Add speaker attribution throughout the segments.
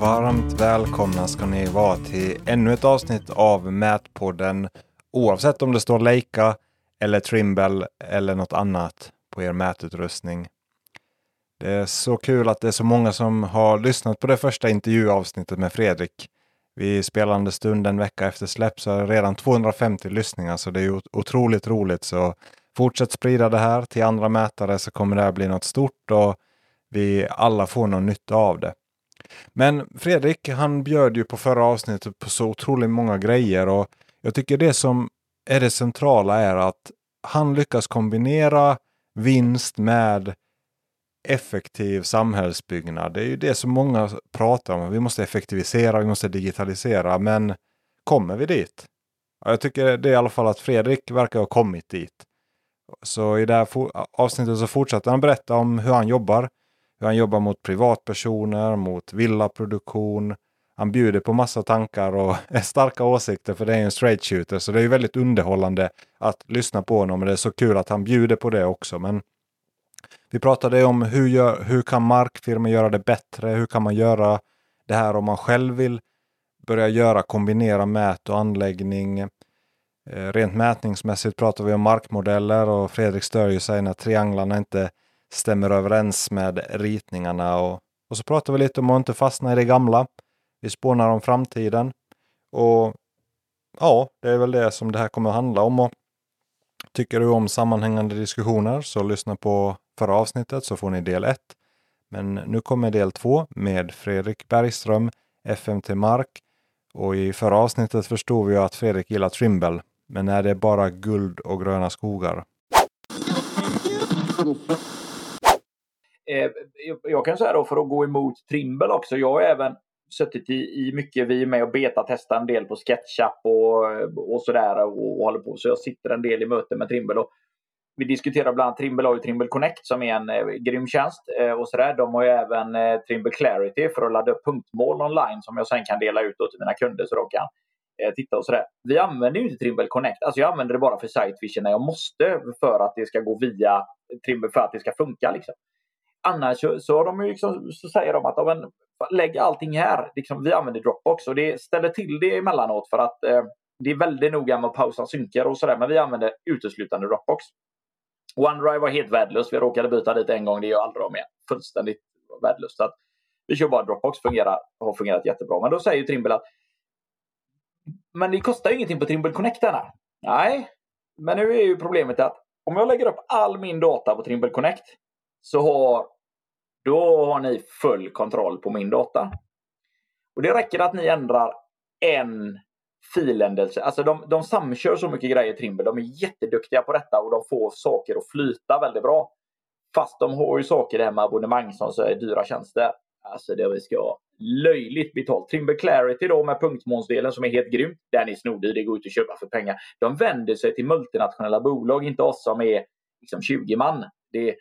Speaker 1: Varmt välkomna ska ni vara till ännu ett avsnitt av Mätpodden. Oavsett om det står Leica eller Trimble eller något annat på er mätutrustning. Det är så kul att det är så många som har lyssnat på det första intervjuavsnittet med Fredrik. Vi spelande stund en vecka efter släpp så är det redan 250 lyssningar så det är otroligt roligt. Så fortsätt sprida det här till andra mätare så kommer det här bli något stort och vi alla får någon nytta av det. Men Fredrik, han bjöd ju på förra avsnittet på så otroligt många grejer och jag tycker det som är det centrala är att han lyckas kombinera vinst med effektiv samhällsbyggnad. Det är ju det som många pratar om. Vi måste effektivisera, vi måste digitalisera. Men kommer vi dit? Jag tycker det är i alla fall att Fredrik verkar ha kommit dit. Så i det här avsnittet så fortsätter han berätta om hur han jobbar. Hur han jobbar mot privatpersoner, mot villaproduktion. Han bjuder på massa tankar och starka åsikter för det är en straight shooter. Så det är ju väldigt underhållande att lyssna på honom. Och det är så kul att han bjuder på det också. Men vi pratade om hur, gör, hur kan markfirmor göra det bättre? Hur kan man göra det här om man själv vill börja göra, kombinera mät och anläggning. Eh, rent mätningsmässigt pratar vi om markmodeller och Fredrik stör ju sig när trianglarna inte stämmer överens med ritningarna. Och, och så pratar vi lite om att inte fastna i det gamla. Vi spånar om framtiden. Och ja, det är väl det som det här kommer att handla om. Och tycker du om sammanhängande diskussioner så lyssna på förra avsnittet så får ni del 1. Men nu kommer del 2 med Fredrik Bergström, FMT Mark. Och i förra avsnittet förstod vi att Fredrik gillar Trimble. Men är det bara guld och gröna skogar?
Speaker 2: Eh, jag kan säga då för att gå emot Trimble också. Jag har även suttit i, i mycket, vi är med och betatestar en del på SketchUp och, och sådär och, och håller på. Så jag sitter en del i möten med Trimble. Och vi diskuterar bland annat Trimble och Trimble Connect som är en eh, grym tjänst. Eh, och sådär. De har ju även eh, Trimble Clarity för att ladda upp punktmål online som jag sen kan dela ut till mina kunder så de kan eh, titta och sådär. Vi använder ju inte Trimble Connect. Alltså jag använder det bara för Sitevision när jag måste för att det ska gå via Trimble för att det ska funka. Liksom. Annars så, så, de liksom, så säger de att men, lägg allting här. Liksom, vi använder Dropbox och det ställer till det emellanåt för att eh, det är väldigt noga med att pausa synkar och sådär. Men vi använder uteslutande Dropbox. OneDrive var helt värdelöst. Vi råkade byta dit en gång. Det gör aldrig om igen. Fullständigt värdelöst. Så att vi kör bara Dropbox. Fungerar, har fungerat jättebra. Men då säger Trimble att men det kostar ju ingenting på Trimble Connect denna. Nej, men nu är ju problemet att om jag lägger upp all min data på Trimble Connect så har, då har ni full kontroll på min data. Och Det räcker att ni ändrar en filändelse. Alltså de, de samkör så mycket grejer Trimble. De är jätteduktiga på detta och de får saker att flyta väldigt bra. Fast de har ju saker det här med abonnemang som så är dyra tjänster. Alltså det vi ska ha löjligt betalt. Trimble Clarity då med punktmånsdelen som är helt grym. Den är snodig, det går ut att köpa för pengar. De vänder sig till multinationella bolag, inte oss som är liksom 20 man. Det,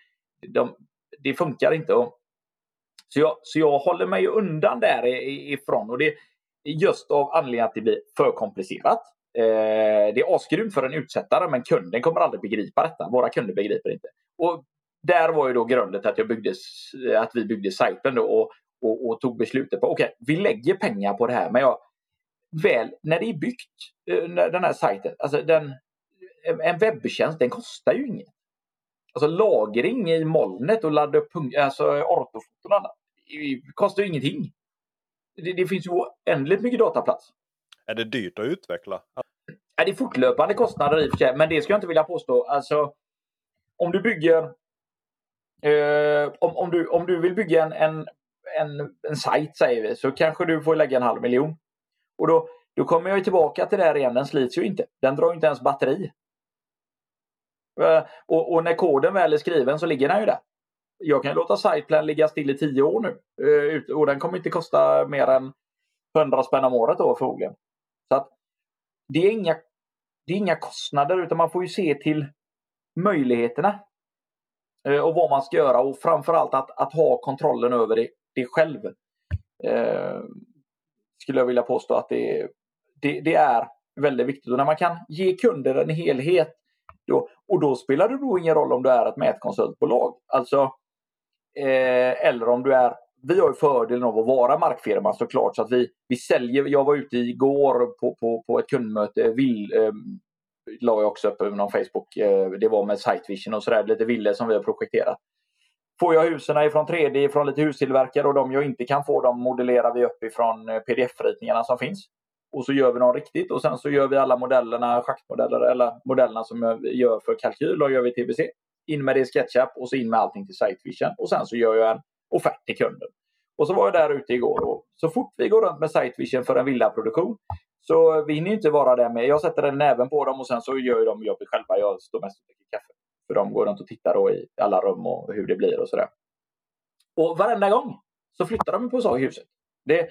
Speaker 2: de, det funkar inte. Så jag, så jag håller mig undan därifrån. Och det, just av anledningen att det blir för komplicerat. Eh, det är asgrymt för en utsättare men kunden kommer aldrig begripa detta. Våra kunder begriper inte. Och där var ju då grunden till att, jag byggde, att vi byggde sajten då och, och, och tog beslutet på okej, okay, vi lägger pengar på det här men jag, väl när det är byggt, eh, den här sajten, alltså den, en webbtjänst den kostar ju inget. Alltså lagring i molnet och ladda upp alltså, ortofoton kostar ju ingenting det, det finns ju oändligt mycket dataplats.
Speaker 1: Är det dyrt att utveckla?
Speaker 2: Ja, det är fortlöpande kostnader i och för sig, men det ska jag inte vilja påstå. Alltså, om du bygger... Eh, om, om, du, om du vill bygga en, en, en, en sajt, säger vi, så kanske du får lägga en halv miljon. Och då, då kommer jag tillbaka till det här igen, den slits ju inte. Den drar inte ens batteri. Eh, och, och, när koden väl är skriven så ligger den ju där jag kan låta Siteplan ligga still i tio år nu. Eh, och den kommer inte kosta mer än 100 spänn om året då förmodligen. Så att det är, inga, det är inga kostnader utan man får ju se till möjligheterna. Eh, och vad man ska göra och framförallt att, att ha kontrollen över det, det själv. Eh, skulle jag vilja påstå att det, det, det, är väldigt viktigt. Och när man kan ge kunder en helhet då, och då spelar det då ingen roll om du är ett mätkonsultbolag. Alltså Eh, eller om du är vi har ju fördelen av att vara markfirma såklart. Så att vi, vi säljer, jag var ute igår på, på, på ett kundmöte, vill, eh, la jag också upp någon Facebook. Eh, det var med Sitevision och sådär, lite ville som vi har projekterat. Får jag husen ifrån 3D, från lite hustillverkare och de jag inte kan få, de modellerar vi upp ifrån eh, pdf-ritningarna som finns. Och så gör vi dem riktigt och sen så gör vi alla modellerna, schaktmodeller eller modellerna som vi gör för kalkyl och gör vi TBC. In med det i SketchUp och så in med allting till Sitevision och sen så gör jag en offert till kunden. Och så var jag där ute igår och så fort vi går runt med Sitevision för en villaproduktion så vi hinner inte vara där med. Jag sätter en näven på dem och sen så gör de jobbet själva. Jag står mest och dricker kaffe. För de går runt och tittar då i alla rum och hur det blir och sådär. Och varenda gång så flyttar de på sak i huset. Det,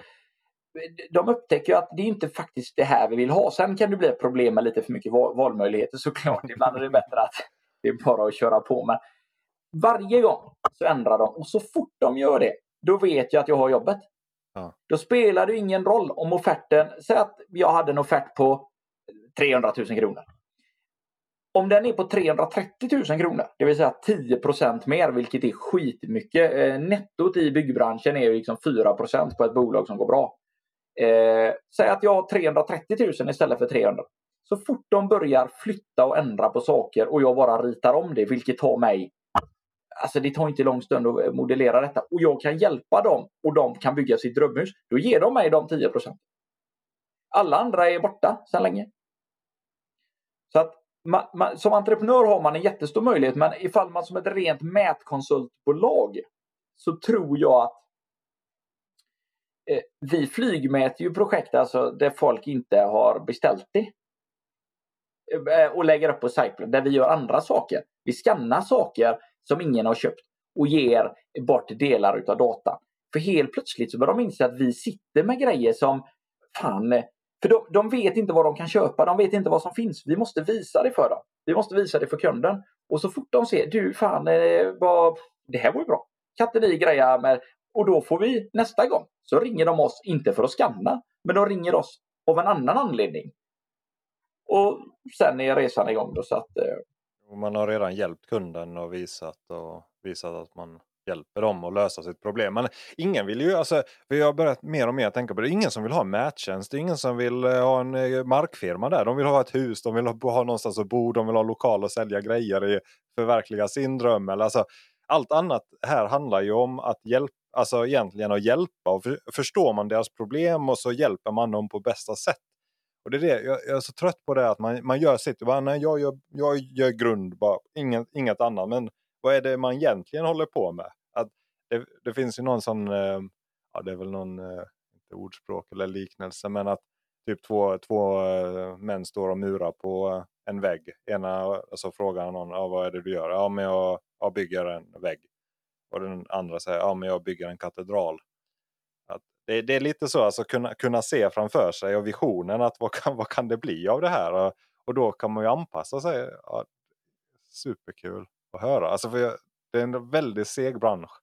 Speaker 2: de upptäcker att det är inte faktiskt det här vi vill ha. Sen kan det bli ett problem med lite för mycket valmöjligheter såklart. Ibland är det bättre att det är bara att köra på. Men varje gång så ändrar de och så fort de gör det, då vet jag att jag har jobbet. Ja. Då spelar det ingen roll om offerten, säg att jag hade en offert på 300 000 kronor. Om den är på 330 000 kronor, det vill säga 10% mer, vilket är skitmycket. Eh, nettot i byggbranschen är liksom 4% på ett bolag som går bra. Eh, säg att jag har 330 000 istället för 300. Så fort de börjar flytta och ändra på saker och jag bara ritar om det, vilket tar mig Alltså det tar inte lång stund att eh, modellera detta och jag kan hjälpa dem och de kan bygga sitt drömhus. Då ger de mig de 10% Alla andra är borta sedan länge. Så att man, man, som entreprenör har man en jättestor möjlighet men ifall man som ett rent mätkonsultbolag så tror jag att Eh, vi flygmäter ju projekt alltså där folk inte har beställt det. Eh, eh och lägger upp på Cyplan där vi gör andra saker. Vi skannar saker som ingen har köpt och ger bort delar utav data. För helt plötsligt så börjar de inse att vi sitter med grejer som fan, eh, för de, de vet inte vad de kan köpa, de vet inte vad som finns. Vi måste visa det för dem. Vi måste visa det för kunden. Och så fort de ser, du fan, vad, det här var ju bra. Kan inte ni greja med... Och då får vi nästa gång, så ringer de oss, inte för att skanna, men de ringer oss av en annan anledning. Och sen är resan igång då så att... Eh...
Speaker 1: Man har redan hjälpt kunden och visat, och visat att man hjälper dem att lösa sitt problem. Men ingen vill ju, alltså, vi har börjat mer och mer tänka på det, ingen som vill ha en mättjänst, det är ingen som vill eh, ha en eh, markfirma där. De vill ha ett hus, de vill ha, ha någonstans att bo, de vill ha lokal och sälja grejer, förverkliga sin dröm. Eller, alltså, allt annat här handlar ju om att hjälpa, alltså egentligen att hjälpa och för, förstår man deras problem och så hjälper man dem på bästa sätt. Och det är det, jag, jag är så trött på det att man, man gör sitt, bara, nej, jag, gör, jag gör grund, bara, inget, inget annat. Men vad är det man egentligen håller på med? Att det, det finns ju någon sån, eh, ja det är väl någon, eh, inte ordspråk eller liknelse, men att typ två, två eh, män står och murar på en vägg. Ena så frågar någon, ja, vad är det du gör? Ja, men jag, jag bygger en vägg. Och den andra säger, ja men jag bygger en katedral. Att det, det är lite så, alltså kunna, kunna se framför sig och visionen att vad kan, vad kan det bli av det här? Och, och då kan man ju anpassa sig. Ja, superkul att höra. Alltså för det är en väldigt seg bransch.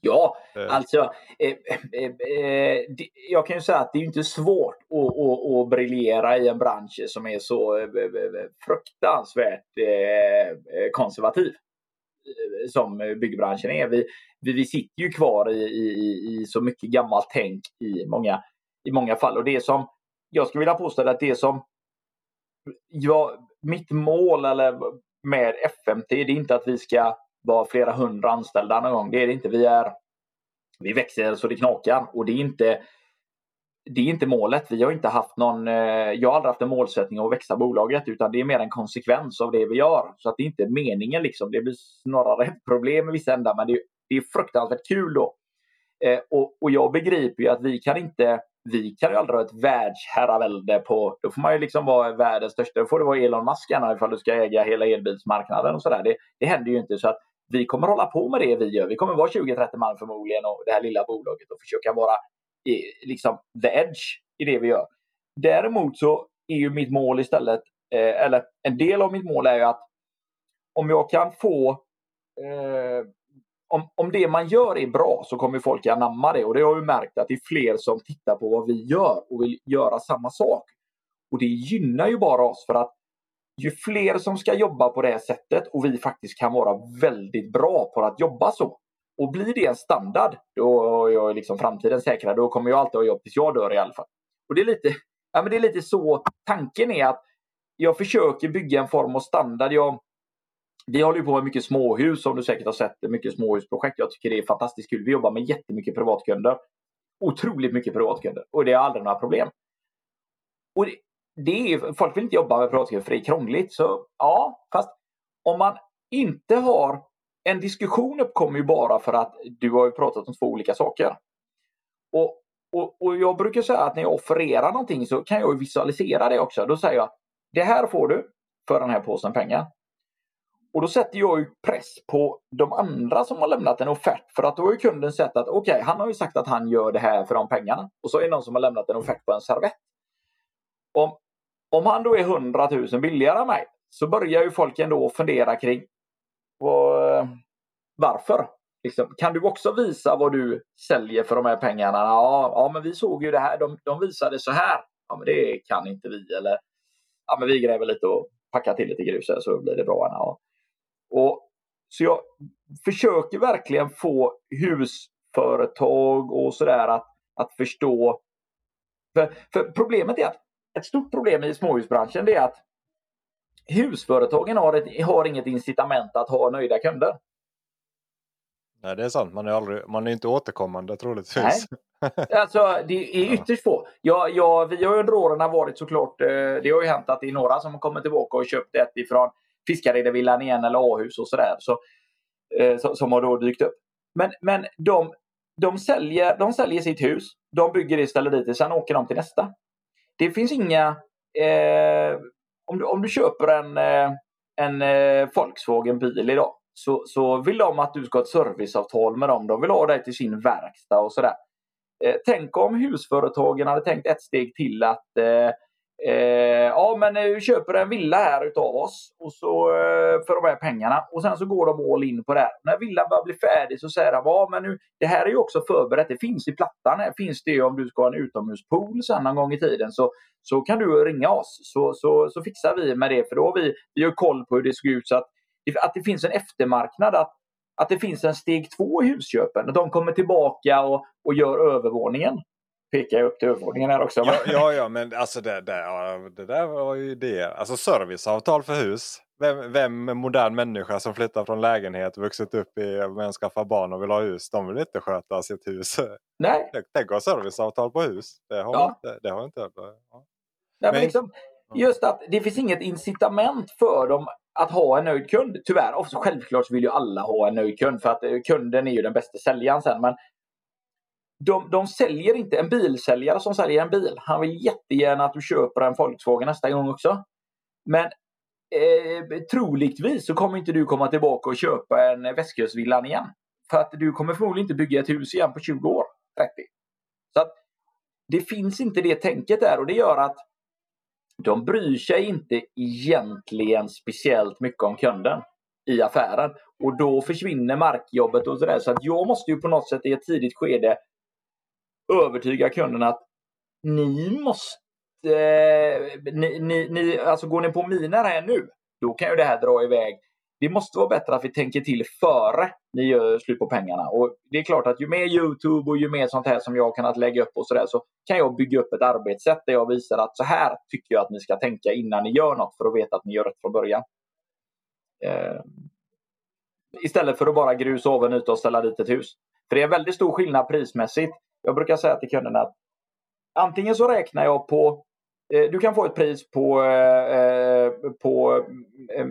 Speaker 2: Ja, eh. alltså eh, eh, eh jag kan ju säga att det är inte svårt att, att, att briljera i en bransch som är så eh, fruktansvärt konservativ Eh, som byggbranschen är. Vi, vi, vi sitter ju kvar i, i, i så mycket gammalt tänk i många, i många fall. Och det som jag skulle vilja påstå att det som jag, mitt mål eller med FMT, det är inte att vi ska vara flera hundra anställda någon gång. Det är det inte. Vi, är, vi växer så det knakar och det är inte det är inte målet. Vi har inte haft någon, eh, jag har aldrig haft en målsättning att växa bolaget utan det är mer en konsekvens av det vi gör. Så att det är inte meningen liksom. Det blir snarare ett problem i vissa ändar men det, det är fruktansvärt kul då. Eh, och, och jag begriper ju att vi kan inte vi kan ju aldrig ha ett världsherravälde på, då får man ju liksom vara världens största, då får det vara Elon Musk gärna ifall du ska äga hela elbilsmarknaden och sådär. Det, det händer ju inte så att vi kommer hålla på med det vi gör. Vi kommer vara 20-30 man förmodligen och det här lilla bolaget och försöka vara liksom the edge i det vi gör. Däremot så är ju mitt mål istället, eh, eller en del av mitt mål är ju att om jag kan få eh, om, om det man gör är bra så kommer folk anamma det och det har ju märkt att det är fler som tittar på vad vi gör och vill göra samma sak. Och det gynnar ju bara oss för att ju fler som ska jobba på det här sättet och vi faktiskt kan vara väldigt bra på att jobba så, och blir det en standard, då är jag liksom framtiden säkrad. Då kommer jag alltid ha jobb tills jag dör i alla fall. Och det är lite, ja, men det är lite så tanken är att jag försöker bygga en form av standard. Jag, vi håller ju på med mycket småhus som du säkert har sett. Mycket småhusprojekt. Jag tycker det är fantastiskt kul. Vi jobbar med jättemycket privatkunder. Otroligt mycket privatkunder. Och det är aldrig några problem. Och det, det är, folk vill inte jobba med privatkunder för det är krångligt. Så ja, fast om man inte har en diskussion uppkommer ju bara för att du har ju pratat om två olika saker. Och, och, och jag brukar säga att när jag offererar någonting så kan jag visualisera det också. Då säger jag det här får du för den här påsen pengar. Och då sätter jag ju press på de andra som har lämnat en offert. För att då har ju kunden sett att okej, okay, han har ju sagt att han gör det här för de pengarna. Och så är det någon som har lämnat en offert på en servett. Om, om han då är 100 000 billigare än mig så börjar ju folk ändå fundera kring och, eh, varför. Liksom, kan du också visa vad du säljer för de här pengarna? Ja, ja men vi såg ju det här. De, de visade så här. Ja, men det kan inte vi. Eller ja, men vi gräver lite och packar till lite grus här så blir det bra. Ja. Och, så jag försöker verkligen få husföretag och sådär att, att förstå. För, för problemet är att ett stort problem i småhusbranschen är att husföretagen har, ett, har inget incitament att ha nöjda kunder.
Speaker 1: Nej, det är sant. Man är, aldrig, man är inte återkommande troligtvis. Nej.
Speaker 2: Alltså, det är ytterst få. Ja, ja, vi har under åren varit såklart, eh, det har ju hänt att det är några som har kommit tillbaka och köpt ett ifrån Fiskaredavillan igen eller A-hus och sådär. Så, eh, som har då dykt upp. Men, men de, de, säljer, de säljer sitt hus, de bygger det, ställer dit det, sen åker de till nästa. Det finns inga... Eh, om, du, om du köper en, eh, en eh, Volkswagen bil idag så, så vill de att du ska ha ett serviceavtal med dem. De vill ha dig till sin verkstad och sådär. Eh, tänk om husföretagen hade tänkt ett steg till att eh, eh, ja men du köper en villa här utav oss och så, eh, för de här pengarna och sen så går de all in på det. När villan börjar bli färdig så säger de ja men nu, det här är ju också förberett. Det finns i plattan. Här finns det om du ska ha en utomhuspool sen någon gång i tiden så, så kan du ringa oss så, så, så fixar vi med det för då har vi, vi har koll på hur det ser ut så att, att det finns en eftermarknad. Att att det finns en steg två i husköpen. Att de kommer tillbaka och, och gör övervåningen. Pekar jag upp till övervåningen här också.
Speaker 1: Ja, ja, ja men alltså det, det, det där var ju det. Alltså serviceavtal för hus. Vem, vem modern människa som flyttar från lägenhet, vuxit upp i, men skaffar barn och vill ha hus. De vill inte sköta sitt hus.
Speaker 2: Nej.
Speaker 1: Tänk att ha serviceavtal på hus. Det har ja. inte. Det har inte ja.
Speaker 2: Nej, men liksom, just att det finns inget incitament för dem att ha en nöjd kund. Tyvärr, och självklart vill ju alla ha en nöjd kund för att eh, kunden är ju den bästa säljaren sen. Men de, de säljer inte, en bilsäljare som säljer en bil, han vill jättegärna att du köper en Volkswagen nästa gång också. Men eh, troligtvis så kommer inte du komma tillbaka och köpa en västkustvillan igen. För att du kommer förmodligen inte bygga ett hus igen på 20 år, 30. Så att det finns inte det tänket där och det gör att de bryr sig inte egentligen speciellt mycket om kunden i affären. Och då försvinner markjobbet och sådär. Så att jag måste ju på något sätt i ett tidigt skede övertyga kunden att ni måste... Eh, ni, ni, ni, alltså går ni på mina här nu, då kan ju det här dra iväg det måste vara bättre att vi tänker till före ni gör slut på pengarna. Och Det är klart att ju mer Youtube och ju mer sånt här som jag har kunnat lägga upp och sådär så kan jag bygga upp ett arbetssätt där jag visar att så här tycker jag att ni ska tänka innan ni gör något för att veta att ni gör rätt från början. Eh, istället för att bara grusa oven ute och ställa dit ett hus. För det är en väldigt stor skillnad prismässigt. Jag brukar säga till kunderna att antingen så räknar jag på eh, du kan få ett pris på, eh, eh, på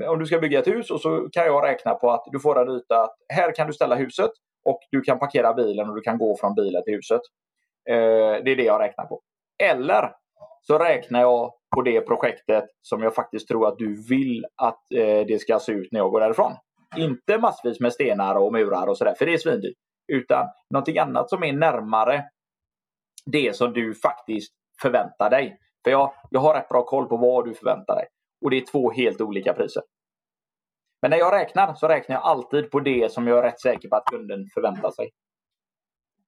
Speaker 2: om du ska bygga ett hus och så kan jag räkna på att du får en yta att här kan du ställa huset och du kan parkera bilen och du kan gå från bilen till huset. Det är det jag räknar på. Eller så räknar jag på det projektet som jag faktiskt tror att du vill att det ska se ut när jag går därifrån. Inte massvis med stenar och murar och sådär, för det är svindyrt. Utan någonting annat som är närmare det som du faktiskt förväntar dig. För jag, jag har rätt bra koll på vad du förväntar dig. Och det är två helt olika priser. Men när jag räknar så räknar jag alltid på det som jag är rätt säker på att kunden förväntar sig.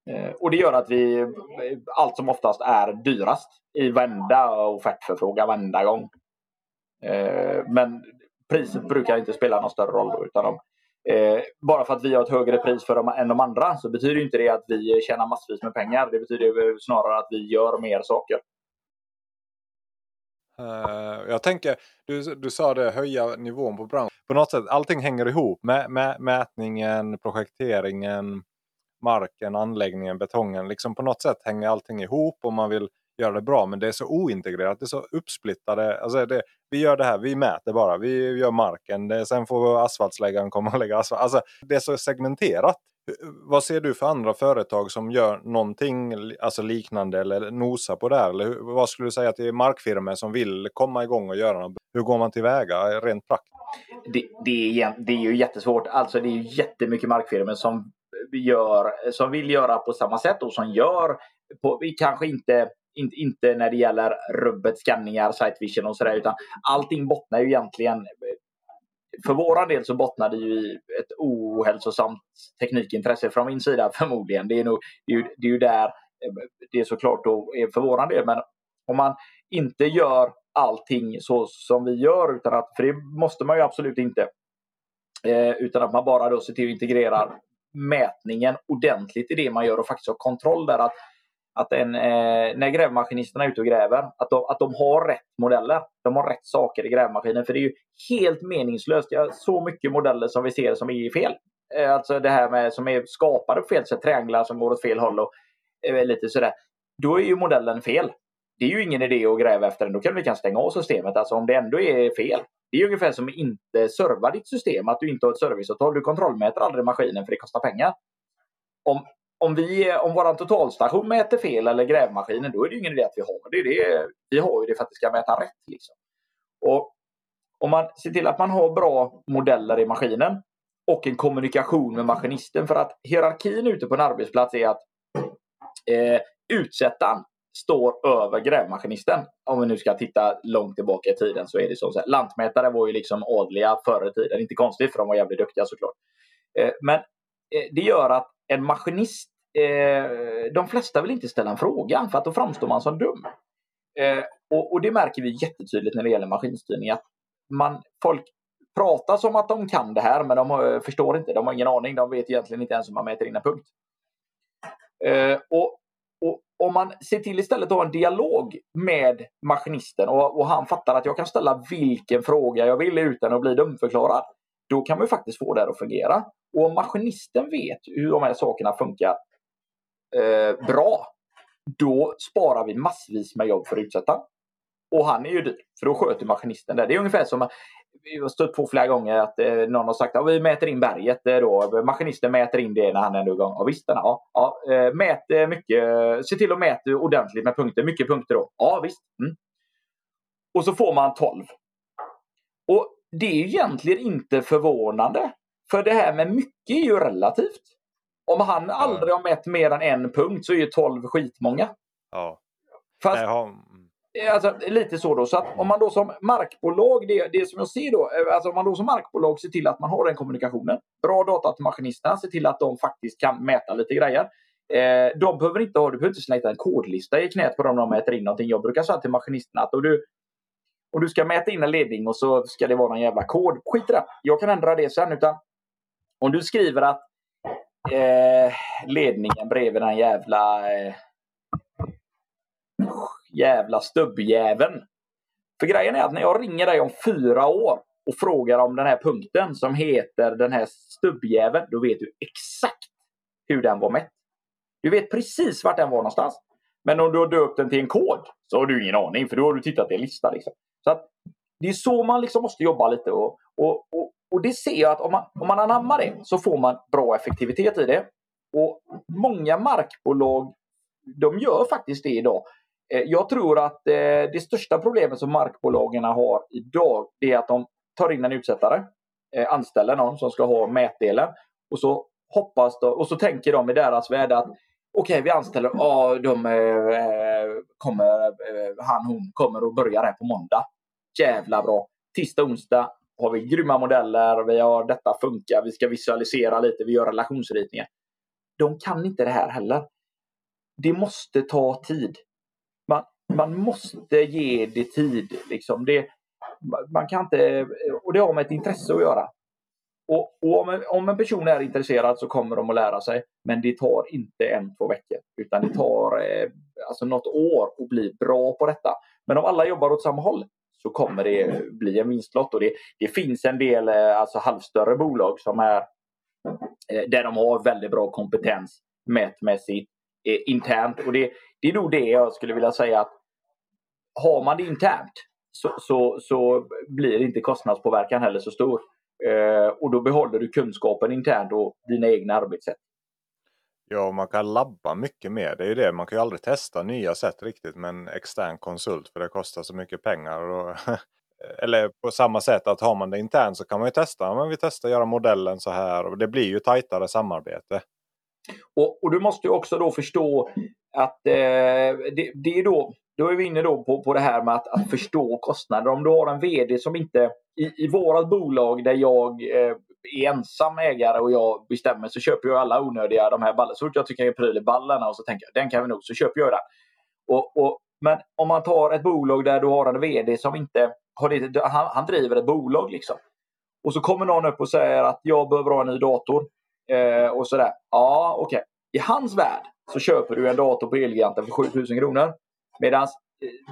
Speaker 2: Eh, och det gör att vi eh, allt som oftast är dyrast i varenda offertförfrågan varenda gång. Eh, men priset brukar inte spela någon större roll. Då, utan de, Eh, bara för att vi har ett högre pris för dem än de andra så betyder inte det att vi tjänar massvis med pengar. Det betyder snarare att vi gör mer saker.
Speaker 1: Uh, jag tänker, du, du sa det, höja nivån på branschen. På något sätt, allting hänger ihop. Med, med, mätningen, projekteringen, marken, anläggningen, betongen. Liksom på något sätt hänger allting ihop och man vill göra det bra. Men det är så ointegrerat, det är så uppsplittade. Alltså det, vi gör det här, vi mäter bara, vi gör marken. Det, sen får asfaltsläggaren komma och lägga asfalt. Alltså, det är så segmenterat. Vad ser du för andra företag som gör någonting alltså liknande eller nosar på det här? Eller vad skulle du säga till markfirmor som vill komma igång och göra något? Hur går man tillväga rent praktiskt?
Speaker 2: Det, det, är, det är ju jättesvårt. Alltså det är ju jättemycket markfirmor som, gör, som vill göra på samma sätt och som gör på, kanske inte inte, inte när det gäller rubbet, skanningar, site vision och sådär utan allting bottnar ju egentligen för våran del så bottnar det ju i ett ohälsosamt teknikintresse från min sida förmodligen. Det är, nog, det är, ju, det är ju där det är såklart då är för våran del. Men om man inte gör allting så som vi gör, utan att, för det måste man ju absolut inte. Eh, utan att man bara då ser till att integrera mätningen ordentligt i det man gör och faktiskt har kontroll där. Att att en, eh, när grävmaskinisterna är ute och gräver, att de, att de har rätt modeller. De har rätt saker i grävmaskinen. För det är ju helt meningslöst. Jag har så mycket modeller som vi ser som är fel. Eh, alltså det här med som är skapade på fel sätt, trianglar som går åt fel håll och eh, lite sådär. Då är ju modellen fel. Det är ju ingen idé att gräva efter den. Då kan vi kan stänga av systemet. Alltså om det ändå är fel. Det är ungefär som att inte serva ditt system, att du inte har ett serviceavtal. Du kontrollmäter aldrig maskinen för det kostar pengar. Om, om, vi, om vår totalstation mäter fel eller grävmaskinen, då är det ingen idé att vi har det. det vi har ju det för att det ska mäta rätt. Liksom. Och om man ser till att man har bra modeller i maskinen och en kommunikation med maskinisten. För att hierarkin ute på en arbetsplats är att eh, utsättaren står över grävmaskinisten. Om vi nu ska titta långt tillbaka i tiden så är det så. så här, lantmätare var ju liksom adliga förr i tiden. Inte konstigt för de var jävligt duktiga såklart. Eh, men eh, det gör att en maskinist, eh, de flesta vill inte ställa en fråga för att då framstår man som dum. Eh, och, och, det märker vi jättetydligt när det gäller maskinstyrning. Att man, folk pratar som att de kan det här men de har, förstår inte, de har ingen aning. De vet egentligen inte ens hur man mäter in en punkt. Eh, och, och om man ser till istället att ha en dialog med maskinisten och, och, han fattar att jag kan ställa vilken fråga jag vill utan att bli dumförklarad. Då kan man ju faktiskt få det att fungera. Och om maskinisten vet hur de här sakerna funkar eh, bra, då sparar vi massvis med jobb för utsättaren. Och han är ju dyr, för då sköter maskinisten det. Det är ungefär som vi har stött på flera gånger att eh, någon har sagt att ja, vi mäter in berget. Eh, då. Maskinisten mäter in det när han är igång. Ja, visst, ja, ja, eh, mät eh, mycket. Se till att mäta ordentligt med punkter. Mycket punkter då. Ja, visst. Mm. Och så får man 12. Och det är egentligen inte förvånande. För det här med mycket är ju relativt. Om han aldrig har mätt mer än en punkt så är ju 12 skitmånga.
Speaker 1: Ja.
Speaker 2: Fast, har... alltså, lite så då. Så att om man då som markbolag, det, det som jag ser då, eh, alltså om man då som markbolag ser till att man har den kommunikationen. Bra data till maskinisterna, ser till att de faktiskt kan mäta lite grejer. Eh, de behöver inte ha, du behöver inte slänga en kodlista i knät på dem när de mäter in någonting. Jag brukar säga till maskinisterna att du, och du ska mäta in en ledning och så ska det vara någon jävla kod. Skit i det. Jag kan ändra det sen. Utan om du skriver att eh, ledningen bredvid den jävla eh, jävla stubbjäveln. För grejen är att när jag ringer dig om fyra år och frågar om den här punkten som heter den här stubbjäveln, då vet du exakt hur den var mätt. Du vet precis vart den var någonstans. Men om du har döpt den till en kod så har du ingen aning för då har du tittat i en lista. Liksom. Så att det är så man liksom måste jobba lite. Och, och, och, och det ser jag att om man, om man anammar det så får man bra effektivitet i det. Och Många markbolag de gör faktiskt det idag. Eh, jag tror att eh, det största problemet som markbolagen har idag är att de tar in en utsättare, eh, anställer någon som ska ha mätdelen och så hoppas de, och så tänker de i deras värld att okej, okay, vi anställer, ja, de kommer, han, hon kommer att börja här på måndag. Jävla bra. Tisdag, onsdag, har vi grymma modeller, vi har detta funkar, vi ska visualisera lite, vi gör relationsritningar. De kan inte det här heller. Det måste ta tid. Man, man måste ge det tid. Liksom. Det, man kan inte, och det har med ett intresse att göra. Och, och om, en, om, en, person är intresserad så kommer de att lära sig. Men det tar inte en, två veckor. Utan det tar eh, alltså något år att bli bra på detta. Men om alla jobbar åt samma håll så kommer det bli en vinstlott. Och det, det finns en del eh, alltså halvstörre bolag som är eh, där de har väldigt bra kompetens mätmässigt eh, internt. Och det, det är nog det jag skulle vilja säga att har man det internt så, så, så blir inte kostnadspåverkan heller så stor. Eh, och då behåller du kunskapen internt och dina egna arbetssätt.
Speaker 1: Ja, man kan labba mycket mer. Det är ju det. Man kan ju aldrig testa nya sätt riktigt med en extern konsult för det kostar så mycket pengar. Och eller på samma sätt att har man det internt så kan man ju testa. Men vi testar att göra modellen så här och det blir ju tajtare samarbete.
Speaker 2: Och, och du måste ju också då förstå att eh, det, det, är då, då är vi inne då på, på det här med att, att förstå kostnader. Om du har en VD som inte, i, i vårat bolag där jag eh, är ensam ägare och jag bestämmer så köper jag alla onödiga de här ballarna. Så fort jag tycker jag är pryl i ballarna och så tänker jag den kan vi nog, så köper jag den. Och, och, men om man tar ett bolag där du har en VD som inte har det, han, han driver ett bolag liksom. Och så kommer någon upp och säger att jag behöver ha en ny dator. Eh, och sådär. Ja, okej. Okay. I hans värld så köper du en dator på Elgiganten för 7000 kronor. Medan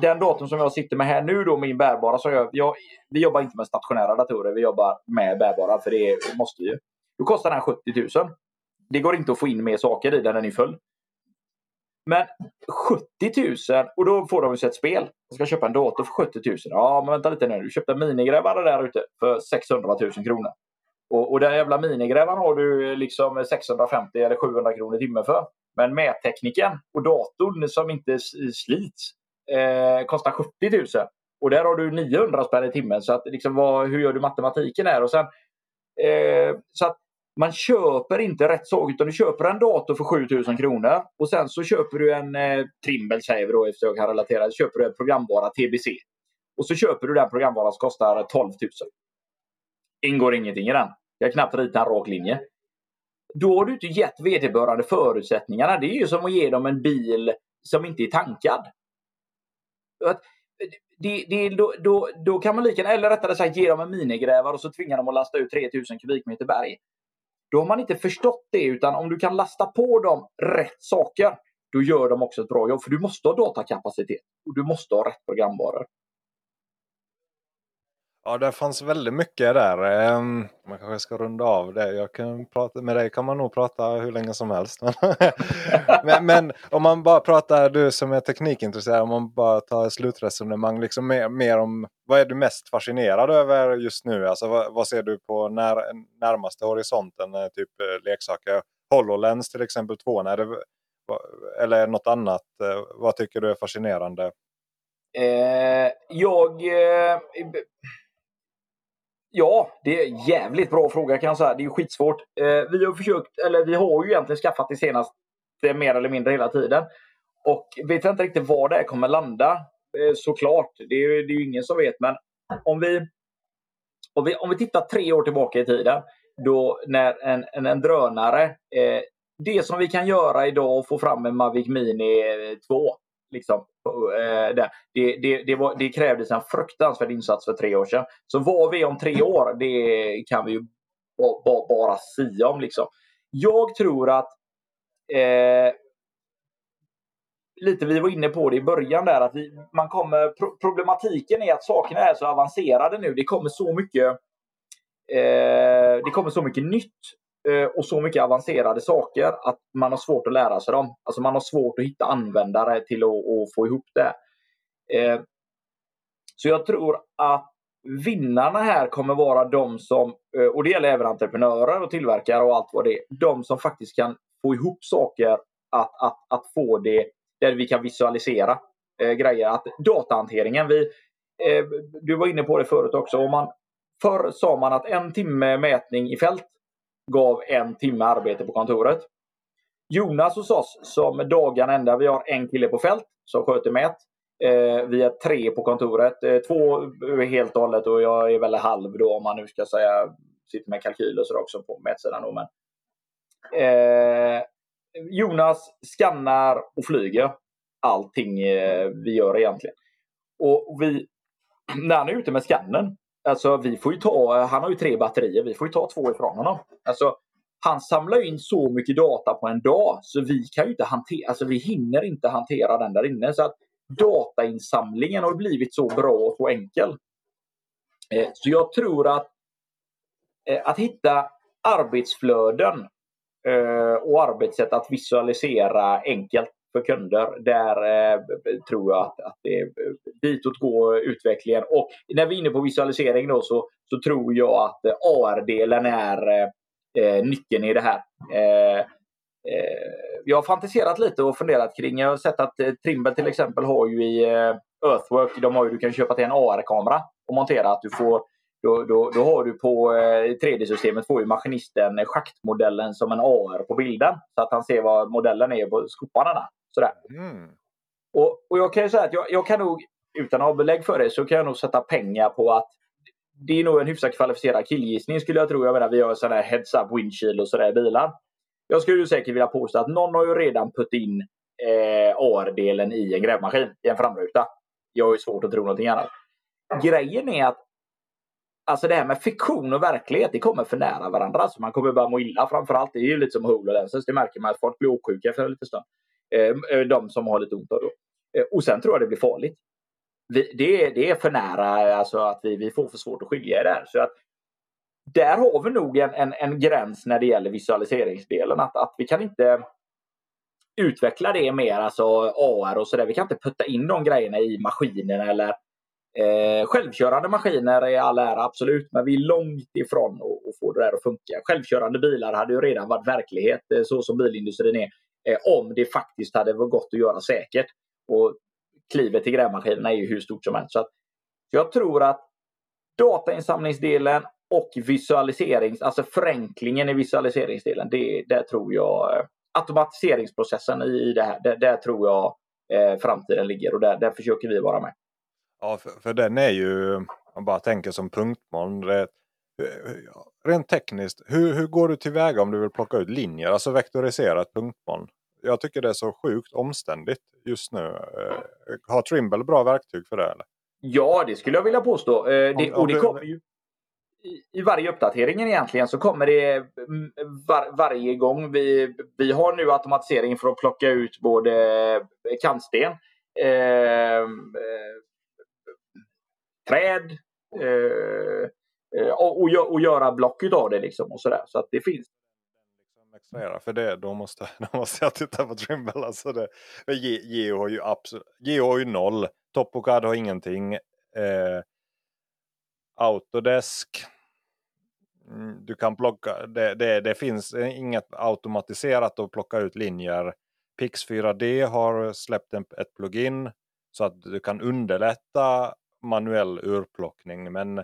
Speaker 2: den datorn som jag sitter med här nu då, min bärbara, så jag, jag, vi jobbar inte med stationära datorer, vi jobbar med bärbara för det måste vi ju. Då kostar den 70 000. Det går inte att få in mer saker i den, den är full. Men 70 000 och då får de ju ett spel. Jag ska köpa en dator för 70 000. Ja, men vänta lite nu. Du köpte en minigrävare där ute för 600 000 kronor. Och, och den jävla minigrävaren har du liksom 650 eller 700 kronor i timmen för. Men mättekniken och datorn som inte slits eh, kostar 70 000. Och där har du 900 spänn i timmen. Så att liksom vad, hur gör du matematiken här? Och sen, eh, så att man köper inte rätt sak utan du köper en dator för 7000 kronor och sen så köper du en eh, Trimble säger vi då eftersom jag kan relatera. Så köper du en programvara TBC. Och så köper du den programvaran som kostar 12 000. Ingår ingenting i den. Jag kan knappt rita en rak linje. Då har du inte gett vederbörande förutsättningarna. Det är ju som att ge dem en bil som inte är tankad. Eh, det, det, då, då, då kan man lika eller rättare sagt ge dem en minigrävare och så tvingar dem att lasta ut 3000 kubikmeter berg. Då har man inte förstått det utan om du kan lasta på dem rätt saker då gör de också ett bra jobb. För du måste ha datakapacitet och du måste ha rätt programvaror.
Speaker 1: Ja, det fanns väldigt mycket där. Ehm, man kanske ska runda av det. Jag kan prata, med dig kan man nog prata hur länge som helst. men, men, om man bara pratar, du som är teknikintresserad, om man bara tar slutresonemang. Liksom mer, mer om vad är du mest fascinerad över just nu? Alltså, vad, vad ser du på när, närmaste horisonten? Eh, typ eh, leksaker. HoloLens till exempel 2. När det, eller något annat. Eh, vad tycker du är fascinerande?
Speaker 2: Eh, jag... Eh Ja, det är en jävligt bra fråga kan jag säga. Det är skitsvårt. Eh, vi har försökt, eller vi har ju egentligen skaffat det senaste mer eller mindre hela tiden. Och vet inte riktigt var det kommer landa. Eh, såklart, det är, det är ju ingen som vet. Men om vi, om vi, om vi tittar tre år tillbaka i tiden. Då när en, en, en drönare, eh, det som vi kan göra idag och få fram en Mavic Mini eh, 2. Liksom, Eh, det, det, det, var, det krävdes en fruktansvärd insats för tre år sedan. Så vad vi är om tre år, det kan vi ju bara, bara sia om. Liksom. Jag tror att eh, lite vi var inne på det i början där att vi, man kommer, problematiken är att sakerna är så avancerade nu. Det kommer så mycket eh, det kommer så mycket nytt Eh, och så mycket avancerade saker att man har svårt att lära sig dem. Alltså man har svårt att hitta användare till att, att få ihop det. Eh, så jag tror att vinnarna här kommer vara de som, eh, och det gäller även entreprenörer och tillverkare och allt vad det är, de som faktiskt kan få ihop saker att, att, att få det där vi kan visualisera eh, grejer. Att datahanteringen, vi, eh, du var inne på det förut också, om man, förr sa man att en timme mätning i fält gav en timme arbete på kontoret. Jonas hos oss som dagen ända, vi har en kille på fält som sköter mät. Eh, vi är tre på kontoret. Eh, två helt och hållet och jag är väl halv då om man nu ska säga, sitter med kalkyler så också på mätsidan. Då, men. Eh, Jonas skannar och flyger allting eh, vi gör egentligen. Och vi, när han är ute med skannen Alltså vi får ju ta, han har ju tre batterier, vi får ju ta två ifrån honom. Alltså han samlar in så mycket data på en dag så vi kan ju inte hantera, alltså vi hinner inte hantera den där inne. Så att datainsamlingen har blivit så bra och så enkel. Eh, så jag tror att eh, att hitta arbetsflöden eh, och arbetssätt att visualisera enkelt för kunder. Där eh, tror jag att, att det är ditåt går utvecklingen. Och när vi är inne på visualisering då så, så tror jag att eh, AR-delen är eh, eh, nyckeln i det här. Eh, jag har fantiserat lite och funderat kring, jag har sett att Trimble till exempel har ju i Earthwork, de har ju, du kan köpa till en AR-kamera och montera att du får då, då, då har du på 3D-systemet får ju maskinisten schaktmodellen som en AR på bilden. Så att han ser vad modellen är på skoparna. Sådär. Mm. Och, och jag kan ju säga att jag, jag kan nog, utan att ha belägg för det, så kan jag nog sätta pengar på att det är nog en hyfsat kvalificerad killgissning skulle jag tro. Jag menar, vi har sådana här heads-up windshield och sådär i bilar. Jag skulle ju säkert vilja påstå att någon har ju redan putt in eh, AR-delen i en grävmaskin i en framruta. Jag har ju svårt att tro någonting annat. Grejen är att Alltså det här med fiktion och verklighet, det kommer för nära varandra. Alltså man kommer bara må illa framförallt. Det är ju lite som HoloLenses. Det märker man att folk blir åksjuka efter en liten stund. Ehm, eh, de som har lite ont av det. Eh, och sen tror jag det blir farligt. Vi, det, det, är för nära, alltså att vi, vi får för svårt att skilja det där. Så att, där har vi nog en, en, en gräns när det gäller visualiseringsdelen. Att, att vi kan inte utveckla det mer, alltså AR och sådär. Vi kan inte putta in de grejerna i maskinen eller eh, självkörande maskiner är all ära, absolut, men vi är långt ifrån att få det där att funka. Självkörande bilar hade ju redan varit verklighet, eh, så som bilindustrin är, Eh, om det faktiskt hade varit gott att göra säkert. Och klivet till grävmaskinerna är ju hur stort som helst. Så jag tror att datainsamlingsdelen och visualiserings, alltså förenklingen i visualiseringsdelen, det, där tror jag eh, automatiseringsprocessen i det här, där, där tror jag eh, framtiden ligger och där, där försöker vi vara med.
Speaker 1: Ja, för, för den är ju, Om man bara tänker som punktmoln. Det, rent tekniskt, hur, hur går du tillväga om du vill plocka ut linjer, alltså vektorisera ett punktmoln? Jag tycker det är så sjukt omständigt just nu. Eh, har Trimble bra verktyg för det? Eller?
Speaker 2: Ja, det skulle jag vilja påstå. Eh, det, och det kommer ju i varje uppdatering egentligen så kommer det var, varje gång. Vi, vi har nu automatisering för att plocka ut både kantsten, eh, eh, träd eh, eh Eh, och, och, och, göra block utav det. Liksom och sådär. så att det finns.
Speaker 1: Liksom för det, då måste, då måste jag titta på Trimble. Alltså det, Geo har ju absolut, Geo har ju noll. Topocad har ingenting. Eh, Autodesk mm, du kan plocka, det, det, det, finns inget automatiserat att plocka ut linjer. Pix 4D har släppt en, ett plugin så att du kan underlätta manuell urplockning. Men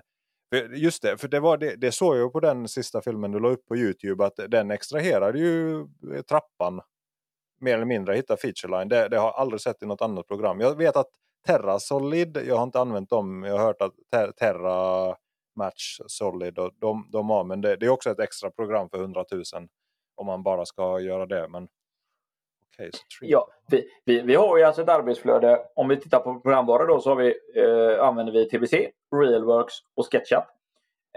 Speaker 1: just det, för det, var det, det såg jag på den sista filmen du la upp på Youtube att den extraherade ju eh, trappan mer eller mindre hitta featureline. Det, det har jag aldrig sett i något annat program. Jag vet att Terra Solid, jag har inte använt dem, jag har hört att Terra Match Solid och de, de har. Men det, det, är också ett extra program för 100 000 om man bara ska göra det. Men
Speaker 2: så ja, vi, vi, vi har ju alltså ett arbetsflöde. Om vi tittar på programvara då så har vi, eh, använder vi TBC, Realworks och SketchUp.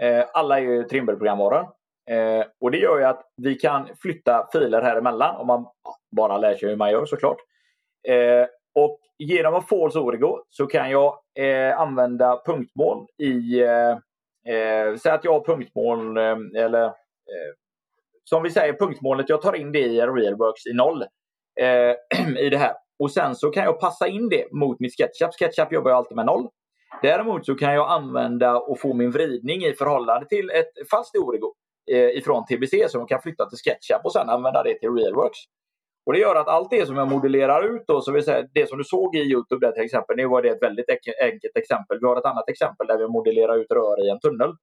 Speaker 2: Eh, alla är ju Trimble-programvaror. Eh, och det gör ju att vi kan flytta filer här emellan om man bara lär sig hur man gör såklart. Eh, och genom att False Origo så kan jag eh, använda punktmål i eh, Eh, säg att jag har punktmål eh, eller eh, som vi säger punktmålet, jag tar in det i Realworks i noll eh, i det här. Och sen så kan jag passa in det mot mitt SketchUp. SketchUp jobbar jag alltid med noll. Däremot så kan jag använda och få min vridning i förhållande till ett fast origo eh, ifrån TBC som jag kan flytta till SketchUp och sen använda det till Realworks. Och Det gör att allt det som jag modellerar ut, då, så vill säga, det som du såg i Youtube där till exempel, nu var det ett väldigt enkelt exempel. Vi har ett annat exempel där vi modellerar ut rör i en tunnel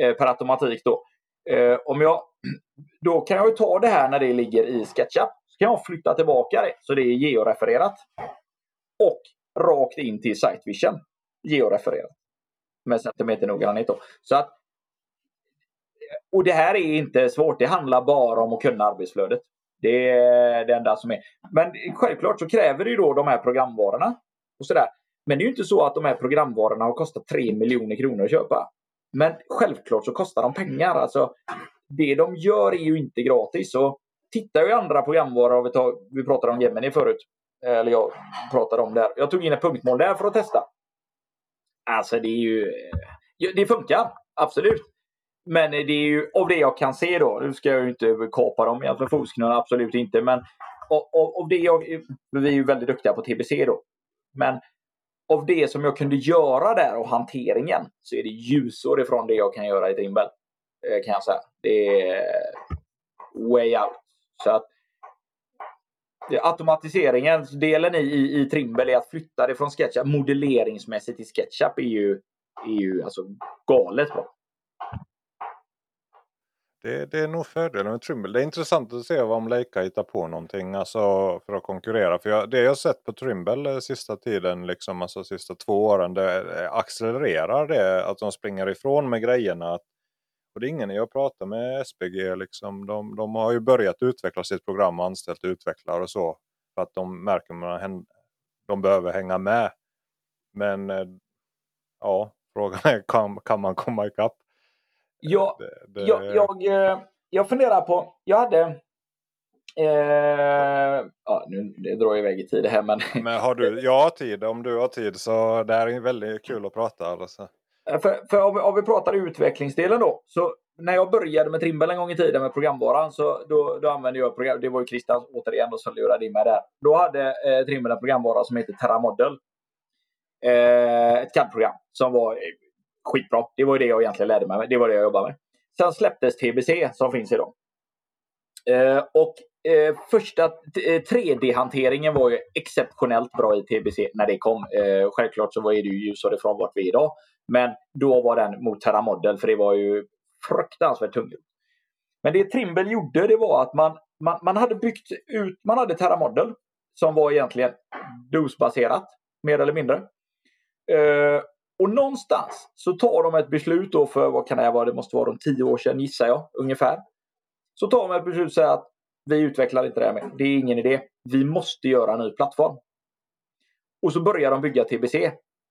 Speaker 2: eh, per automatik. Då. Eh, om jag, då kan jag ta det här när det ligger i SketchUp. Så kan jag flytta tillbaka det så det är georefererat. Och rakt in till SiteVision. Georefererat. Med centimeter noggrannhet. Så att, och det här är inte svårt. Det handlar bara om att kunna arbetsflödet. Det är det enda som är. Men självklart så kräver det ju då de här programvarorna. Och sådär. Men det är ju inte så att de här programvarorna har kostat 3 miljoner kronor att köpa. Men självklart så kostar de pengar. Alltså, det de gör är ju inte gratis. Och tittar ju andra programvaror, vi, tar, vi pratade om Gemini förut. Eller jag pratade om det. Jag tog in ett punktmål där för att testa. Alltså det är ju... Det funkar, absolut. Men det är ju av det jag kan se då. Nu ska jag ju inte kapa dem jämfört med absolut inte. Men av, det jag... Vi är ju väldigt duktiga på TBC då. Men av det som jag kunde göra där och hanteringen så är det ljusår ifrån det jag kan göra i Trimble. Eh, kan jag säga. Det är way out. Så att automatiseringsdelen i, i, i Trimble är att flytta det från SketchUp modelleringsmässigt till SketchUp är ju, är ju alltså galet bra.
Speaker 1: Det, det, är nog fördelen med Trimble. Det är intressant att se om Leica hittar på någonting alltså, för att konkurrera. För jag, det jag sett på Trimble eh, sista tiden, liksom, alltså sista två åren, det accelererar det att de springer ifrån med grejerna. Och det är ingen jag pratar med SPG, liksom, de, de har ju börjat utveckla sitt program och anställt utvecklare och så. För att de märker att de behöver hänga med. Men eh, ja, frågan är kan, kan man komma ikapp?
Speaker 2: Ja, det, det... Jag, jag, eh, jag funderar på, jag hade eh, ja, nu det drar iväg i tid här men...
Speaker 1: Men har du, jag har tid, om du har tid så det här är väldigt kul att prata. Alltså.
Speaker 2: Eh, för, för om, vi, om vi pratar utvecklingsdelen då. Så när jag började med Trimble en gång i tiden med programvaran så då, då använde jag program, det var ju Christian återigen då, som lurade in mig där. Då hade eh, Trimble en programvara som heter Terramodel. Eh, ett CAD-program som var eh, skitbra. Det var det jag egentligen lärde mig. Det var det jag jobbade med. Sen släpptes TBC som finns idag. Eh, och eh, första eh, 3D-hanteringen var ju exceptionellt bra i TBC när det kom. Eh, självklart så var det ju ljusare från vart vi är idag. Men då var den mot Terra Model för det var ju fruktansvärt tungt. Men det Trimble gjorde det var att man, man, man hade byggt ut, man hade Terra Model som var egentligen dosbaserat mer eller mindre. Eh, och någonstans så tar de ett beslut då för, vad kan det vara, det måste vara de tio år sedan gissar jag, ungefär. Så tar de ett beslut och säger att vi utvecklar inte det här mer. Det är ingen idé. Vi måste göra en ny plattform. Och så börjar de bygga TBC.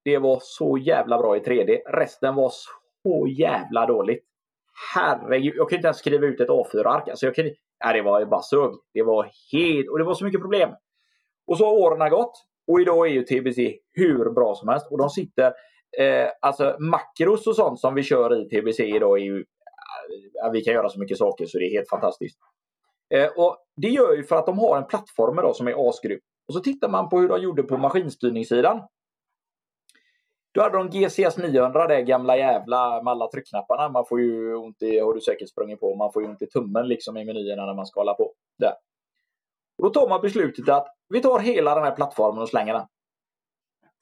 Speaker 2: Det var så jävla bra i 3D. Resten var så jävla dåligt. Herregud, jag kunde inte ens skriva ut ett A4-ark. Alltså jag kunde, nej, det var bara sög. Det var helt, och det var så mycket problem. Och så har åren gått. Och idag är ju TBC hur bra som helst. Och de sitter eh, alltså makros och sånt som vi kör i TBC idag är ju, vi kan göra så mycket saker så det är helt fantastiskt. Eh, och Det gör ju för att de har en plattform idag som är asgrym. Och så tittar man på hur de gjorde på maskinstyrningssidan. Då hade de GCS 900, det gamla jävla med alla tryckknapparna. Man får ju ont i, har du säkert sprungit på, man får ju ont i tummen liksom i menyerna när man ska hålla på. Där. Och då tar man beslutet att vi tar hela den här plattformen och slänger den.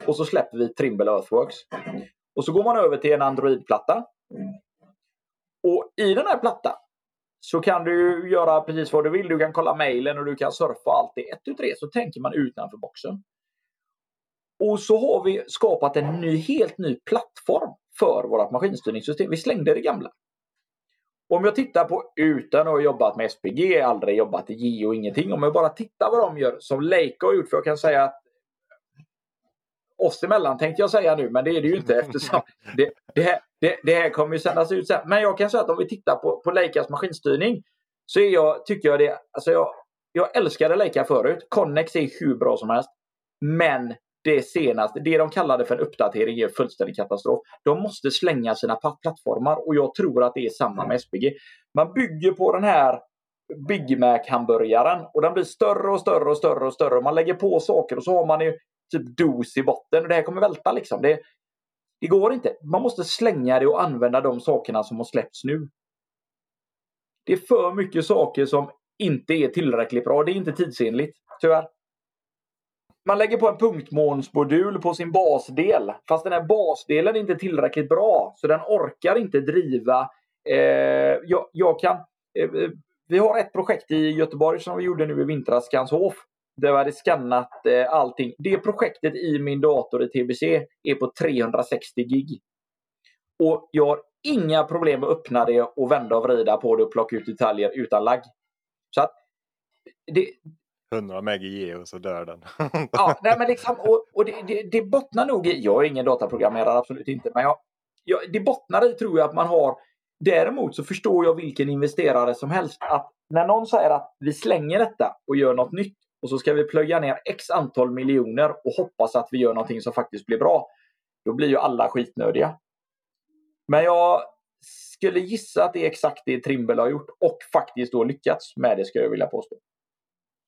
Speaker 2: Och så släpper vi Trimble Earthworks. Och så går man över till en Android-platta. Och i den här plattan så kan du göra precis vad du vill. Du kan kolla mejlen och du kan surfa allt det. Ett, tu, tre så tänker man utanför boxen. Och så har vi skapat en ny, helt ny plattform för vårt maskinstyrningssystem. Vi slängde det gamla. Om jag tittar på utan att ha jobbat med SPG, aldrig jobbat i Geo, ingenting. Om jag bara tittar vad de gör som Leica har gjort. För jag kan säga att oss emellan tänkte jag säga nu, men det är det ju inte eftersom det, det, här, det, det här kommer ju sändas ut sen. Men jag kan säga att om vi tittar på, på Leicas maskinstyrning så är jag, tycker jag det, alltså jag, jag älskade Leica förut. Connex är hur bra som helst. Men det senaste, det de kallade för en uppdatering är fullständig katastrof. De måste slänga sina plattformar och jag tror att det är samma med SPG. Man bygger på den här Big Mac-hamburgaren och den blir större och större och större och större. Man lägger på saker och så har man ju typ dos i botten och det här kommer välta liksom. Det, det går inte. Man måste slänga det och använda de sakerna som har släppts nu. Det är för mycket saker som inte är tillräckligt bra. Det är inte tidsenligt, tyvärr. Man lägger på en punktmånsmodul på sin basdel. Fast den här basdelen är inte tillräckligt bra. Så den orkar inte driva. Eh, jag, jag, kan, eh, eh vi har ett projekt i Göteborg som vi gjorde nu i vintras, Skanshof där vi hade skannat eh, allting. Det projektet i min dator i TBC är på 360 gig. Och jag har inga problem att öppna det och vända och vrida på det och plocka ut detaljer utan lagg. Så att
Speaker 1: det, 100 meg i geo så dör den.
Speaker 2: ja, nej, men liksom, och, och det, det, det bottnar nog i, jag är ingen dataprogrammerare, absolut inte, men jag, jag, det bottnar i tror jag att man har Däremot så förstår jag vilken investerare som helst att när någon säger att vi slänger detta och gör något nytt och så ska vi plöja ner x antal miljoner och hoppas att vi gör någonting som faktiskt blir bra. Då blir ju alla skitnödiga. Men jag skulle gissa att det är exakt det Trimble har gjort och faktiskt då lyckats med det ska jag vilja påstå.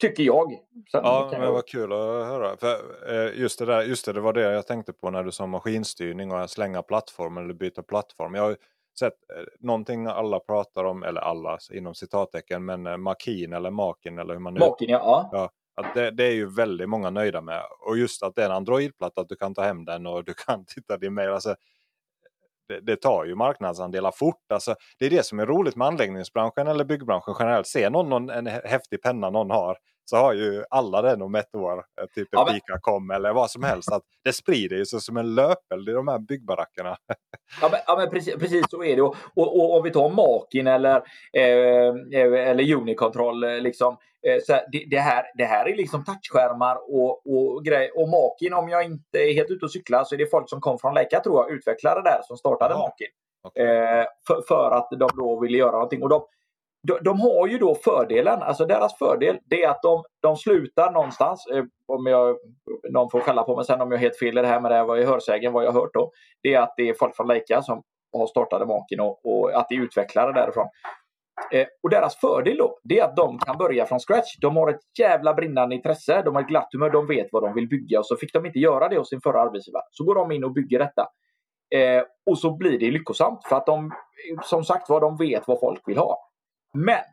Speaker 2: Tycker jag.
Speaker 1: Sen ja, men jag... vad kul att höra. För, eh, just, det där, just det, det var det jag tänkte på när du sa maskinstyrning och slänga plattform eller byta plattform. Jag har sett eh, någonting alla pratar om, eller alla inom citattecken, men eh, Makin eller Makin eller hur man nu...
Speaker 2: Makin, ja.
Speaker 1: ja att det, det, är ju väldigt många nöjda med. Och just att det är en Android-platta, att du kan ta hem den och du kan titta din mail. Alltså, det, det, tar ju marknadsandelar fort. Alltså, det är det som är roligt med anläggningsbranschen eller byggbranschen generellt. Ser någon, någon en häftig penna någon har så har ju alla den om ett år. Eh, typ ja, men... Pika.com eller vad som helst. Att det sprider sig som en löpeld i de här byggbarackerna.
Speaker 2: ja, men, ja, men precis, precis, så är det. Och, och, och om vi tar Makin eller, eh, eh eller Unicontrol. Eh, liksom, så det, det, här, det här är liksom touchskärmar och, och grejer. Och Makin, om jag inte är helt ute och cyklar, så är det folk som kom från Leica tror jag, utvecklare där som startade ja. Makin. Okay. Eh, för, för, att de då ville göra någonting. Och de, de, de, har ju då fördelen, alltså deras fördel, det är att de, de slutar någonstans. Eh, om jag, någon får skälla på mig sen om jag är helt fel i det här med det här vad jag hörsägen, vad jag hört då. Det är att det är folk från Leica som har startat Makin och, och att det är utvecklare därifrån. Eh, och deras fördel då, det är att de kan börja från scratch. De har ett jävla brinnande intresse, de har ett glatt humör, de vet vad de vill bygga och så fick de inte göra det hos sin förra arbetsgivare. Så går de in och bygger detta. Eh, och så blir det lyckosamt för att de, som sagt var, de vet vad folk vill ha. Men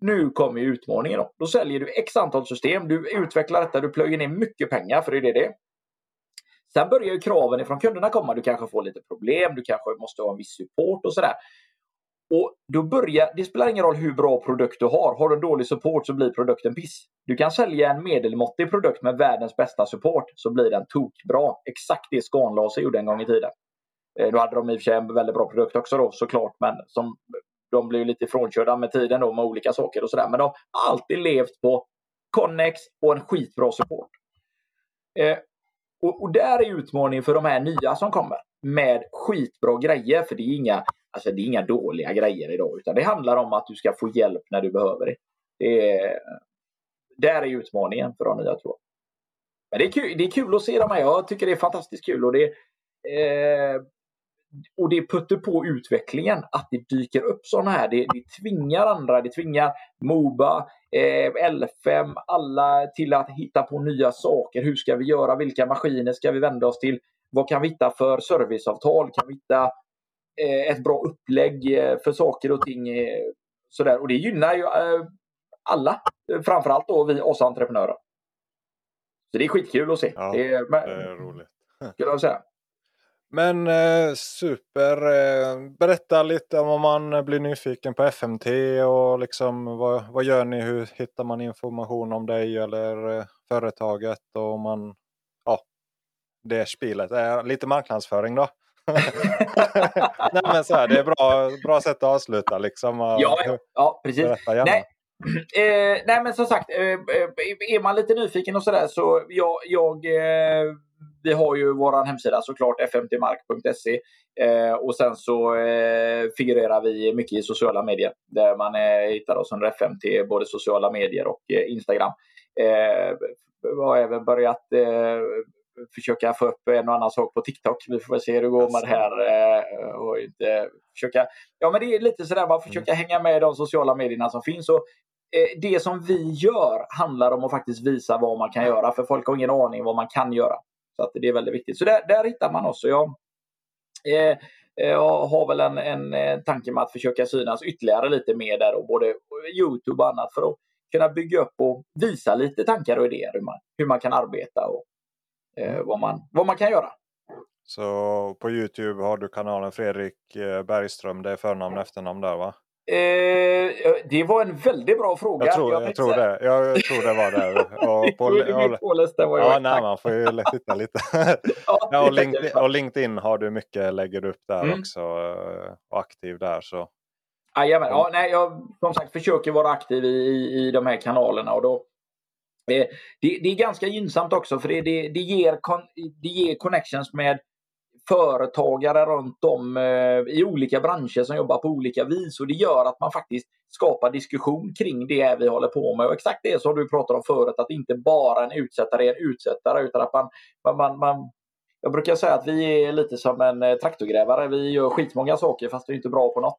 Speaker 2: nu kommer utmaningen. Då. då säljer du x antal system, du utvecklar detta, du plöjer ner mycket pengar, för det är det det Sen börjar ju kraven ifrån kunderna komma. Du kanske får lite problem, du kanske måste ha en viss support och sådär. Och då börjar, det spelar ingen roll hur bra produkt du har. Har du dålig support så blir produkten piss. Du kan sälja en medelmåttig produkt med världens bästa support så blir den tokbra. Exakt det Scanlaser gjorde en gång i tiden. Eh, då hade de i och för sig en väldigt bra produkt också då såklart men som de blev lite frånkörda med tiden då med olika saker och sådär. Men de har alltid levt på Connex och en skitbra support. Eh, och, och, där är utmaningen för de här nya som kommer med skitbra grejer. För det är inga, alltså det är inga dåliga grejer idag utan det handlar om att du ska få hjälp när du behöver det. det är, där är utmaningen för de nya tror jag. Men det är, kul, det är kul att se dem här. Jag tycker det är fantastiskt kul. Och det, eh, och det putter på utvecklingen att det dyker upp sådana här. Det, det tvingar andra, det tvingar Moba, eh, L5, alla till att hitta på nya saker. Hur ska vi göra? Vilka maskiner ska vi vända oss till? Vad kan vi hitta för serviceavtal? Kan vi hitta ett bra upplägg eh, för saker och ting? Eh, sådär. Och det gynnar ju eh, alla, framförallt då vi oss entreprenörer. Så det är skitkul att se.
Speaker 1: Ja, det, är, det är roligt.
Speaker 2: Skulle jag säga.
Speaker 1: Men eh, super. Eh, berätta lite om man blir nyfiken på FMT och liksom vad, vad gör ni? Hur hittar man information om dig eller eh, företaget? Och om man, ja, det spelet. är lite marknadsföring då. Nej, men så här, det är bra, bra sätt att avsluta liksom.
Speaker 2: Ja, ja, ja precis. Nej. Eh, nej men som sagt, eh, eh, är man lite nyfiken och sådär så jag, jag eh, vi har ju vår hemsida såklart, fmtmark.se. Eh, och sen så eh, figurerar vi mycket i sociala medier där man eh, hittar oss under FMT, både sociala medier och eh, Instagram. Eh, har även börjat eh, försöka få upp en och annan sak på TikTok. Vi får se hur det går med det här. Eh, och inte försöka, ja, men det är lite sådär, man försöker mm. hänga med i de sociala medierna som finns. Och, eh, det som vi gör handlar om att faktiskt visa vad man kan göra, för folk har ingen aning vad man kan göra. Så att det är väldigt viktigt. Så där, där hittar man oss. Jag, eh, jag har väl en, en, en tanke med att försöka synas ytterligare lite mer där och både Youtube och annat för att kunna bygga upp och visa lite tankar och idéer hur man, hur man kan arbeta och eh, vad, man, vad man kan göra.
Speaker 1: Så på Youtube har du kanalen Fredrik eh, Bergström, det är förnamn och efternamn där va?
Speaker 2: Eh, det var en väldigt bra fråga.
Speaker 1: Jag tror, jag, jag tror det. Jag tror det var det. Och på,
Speaker 2: du jag
Speaker 1: Ja, nej, man får ju titta lite. ja, och, LinkedIn, och, LinkedIn, har du mycket, lägger upp där mm. också. Eh, och aktiv där. Så.
Speaker 2: Jajamän. Ja, nej, jag som sagt försöker vara aktiv i, i, i de här kanalerna. Och då, eh, det, det, är ganska gynnsamt också för det, det, det, ger, det ger connections med företagare runt om eh, i olika branscher som jobbar på olika vis och det gör att man faktiskt skapar diskussion kring det vi håller på med. Och exakt det som du pratade om förut, att inte bara en utsättare är en utsättare utan att man, man, man jag brukar säga att vi är lite som en eh, traktorgrävare. Vi gör skitmånga saker fast vi är inte bra på något.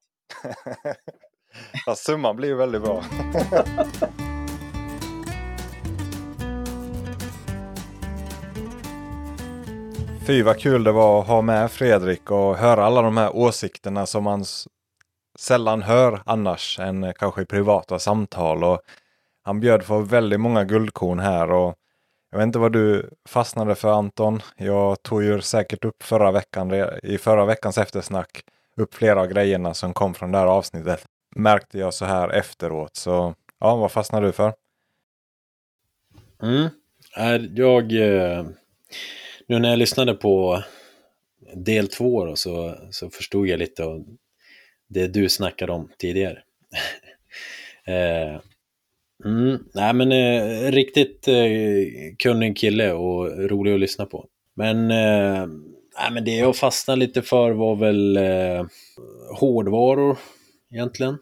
Speaker 1: Fast summan blir ju väldigt bra. Fy vad kul det var att ha med Fredrik och höra alla de här åsikterna som man sällan hör annars än eh, kanske i privata samtal. Och han bjöd på väldigt många guldkorn här och jag vet inte vad du fastnade för Anton. Jag tog ju säkert upp förra veckan, i förra veckans eftersnack, upp flera av grejerna som kom från det här avsnittet. Märkte jag så här efteråt. Så ja, vad fastnade du för?
Speaker 3: Mm. Jag, eh, nu när jag lyssnade på del två så, så förstod jag lite av det du snackade om tidigare. eh, Mm, nej men eh, riktigt eh, kunnig kille och rolig att lyssna på. Men, eh, nej, men det jag fastnade lite för var väl eh, hårdvaror egentligen.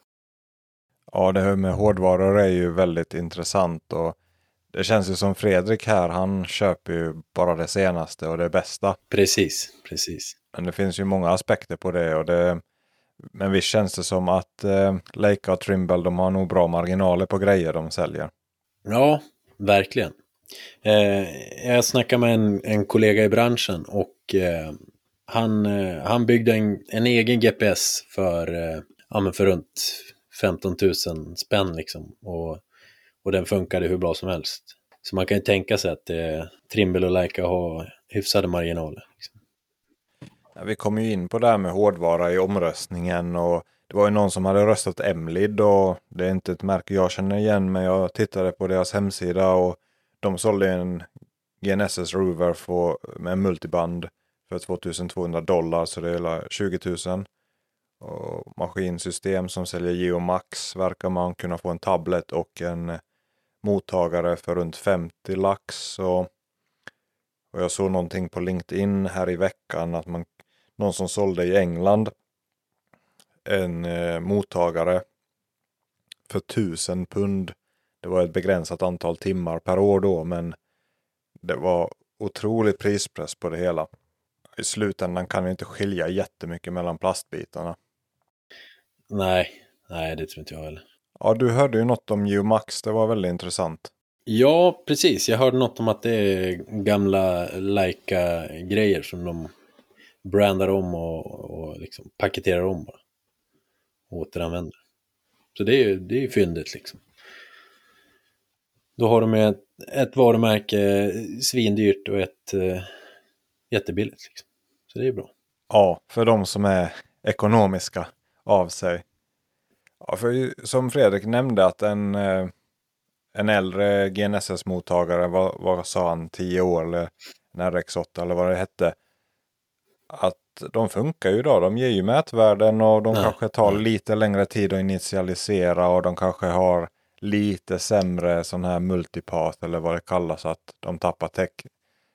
Speaker 1: Ja, det här med hårdvaror är ju väldigt intressant och det känns ju som Fredrik här, han köper ju bara det senaste och det bästa.
Speaker 3: Precis, precis.
Speaker 1: Men det finns ju många aspekter på det och det men visst känns det som att eh, Leica och Trimble de har nog bra marginaler på grejer de säljer.
Speaker 3: Ja, verkligen. Eh, jag snackade med en, en kollega i branschen och eh, han, eh, han byggde en, en egen GPS för, eh, ja, men för runt 15 000 spänn liksom. Och, och den funkade hur bra som helst. Så man kan ju tänka sig att eh, Trimble och Leica har hyfsade marginaler. Liksom.
Speaker 1: Vi kom ju in på det här med hårdvara i omröstningen och det var ju någon som hade röstat Emlid och det är inte ett märke jag känner igen men jag tittade på deras hemsida och de sålde en GNSS Rover för, med multiband för 2200 dollar så det är 20 000. Och maskinsystem som säljer Geomax verkar man kunna få en tablet och en mottagare för runt 50 lax. Och, och jag såg någonting på LinkedIn här i veckan att man någon som sålde i England en eh, mottagare för 1000 pund. Det var ett begränsat antal timmar per år då, men det var otrolig prispress på det hela. I slutändan kan vi inte skilja jättemycket mellan plastbitarna.
Speaker 3: Nej, nej det tror inte jag heller.
Speaker 1: Ja, du hörde ju något om Umax, det var väldigt intressant.
Speaker 3: Ja, precis. Jag hörde något om att det är gamla Leica-grejer som de brandar om och, och liksom paketerar om bara. Och återanvänder. Så det är ju det är fyndigt liksom. Då har de ett, ett varumärke svindyrt och ett eh, jättebilligt. Liksom. Så det är bra.
Speaker 1: Ja, för de som är ekonomiska av sig. Ja, för som Fredrik nämnde att en, eh, en äldre GNSS-mottagare, vad, vad sa han, 10 år eller en RX8 eller vad det hette att de funkar ju då. De ger ju mätvärden och de Nej. kanske tar lite längre tid att initialisera och de kanske har lite sämre sån här multipath eller vad det kallas. Att de tappar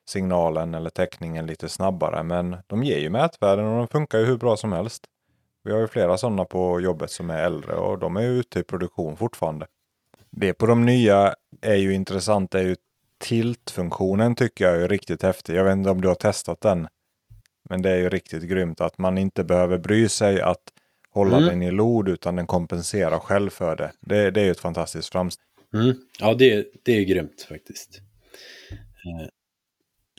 Speaker 1: signalen eller täckningen lite snabbare. Men de ger ju mätvärden och de funkar ju hur bra som helst. Vi har ju flera sådana på jobbet som är äldre och de är ute i produktion fortfarande. Det på de nya är ju intressant. Det är ju tiltfunktionen tycker jag är riktigt häftig. Jag vet inte om du har testat den. Men det är ju riktigt grymt att man inte behöver bry sig att hålla mm. den i lod utan den kompenserar själv för det. Det, det är ju ett fantastiskt framsteg.
Speaker 3: Mm. Ja, det, det är grymt faktiskt.
Speaker 1: Eh.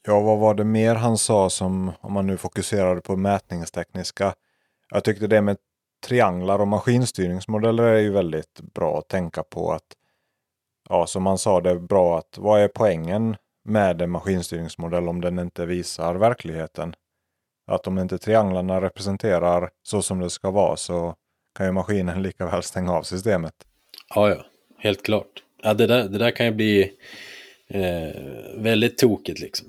Speaker 1: Ja, vad var det mer han sa som, om man nu fokuserade på mätningstekniska. Jag tyckte det med trianglar och maskinstyrningsmodeller är ju väldigt bra att tänka på att, ja, som han sa, det är bra att vad är poängen med en maskinstyrningsmodell om den inte visar verkligheten? att om inte trianglarna representerar så som det ska vara så kan ju maskinen lika väl stänga av systemet.
Speaker 3: Ja, ja, helt klart. Ja, det, där, det där kan ju bli eh, väldigt tokigt liksom.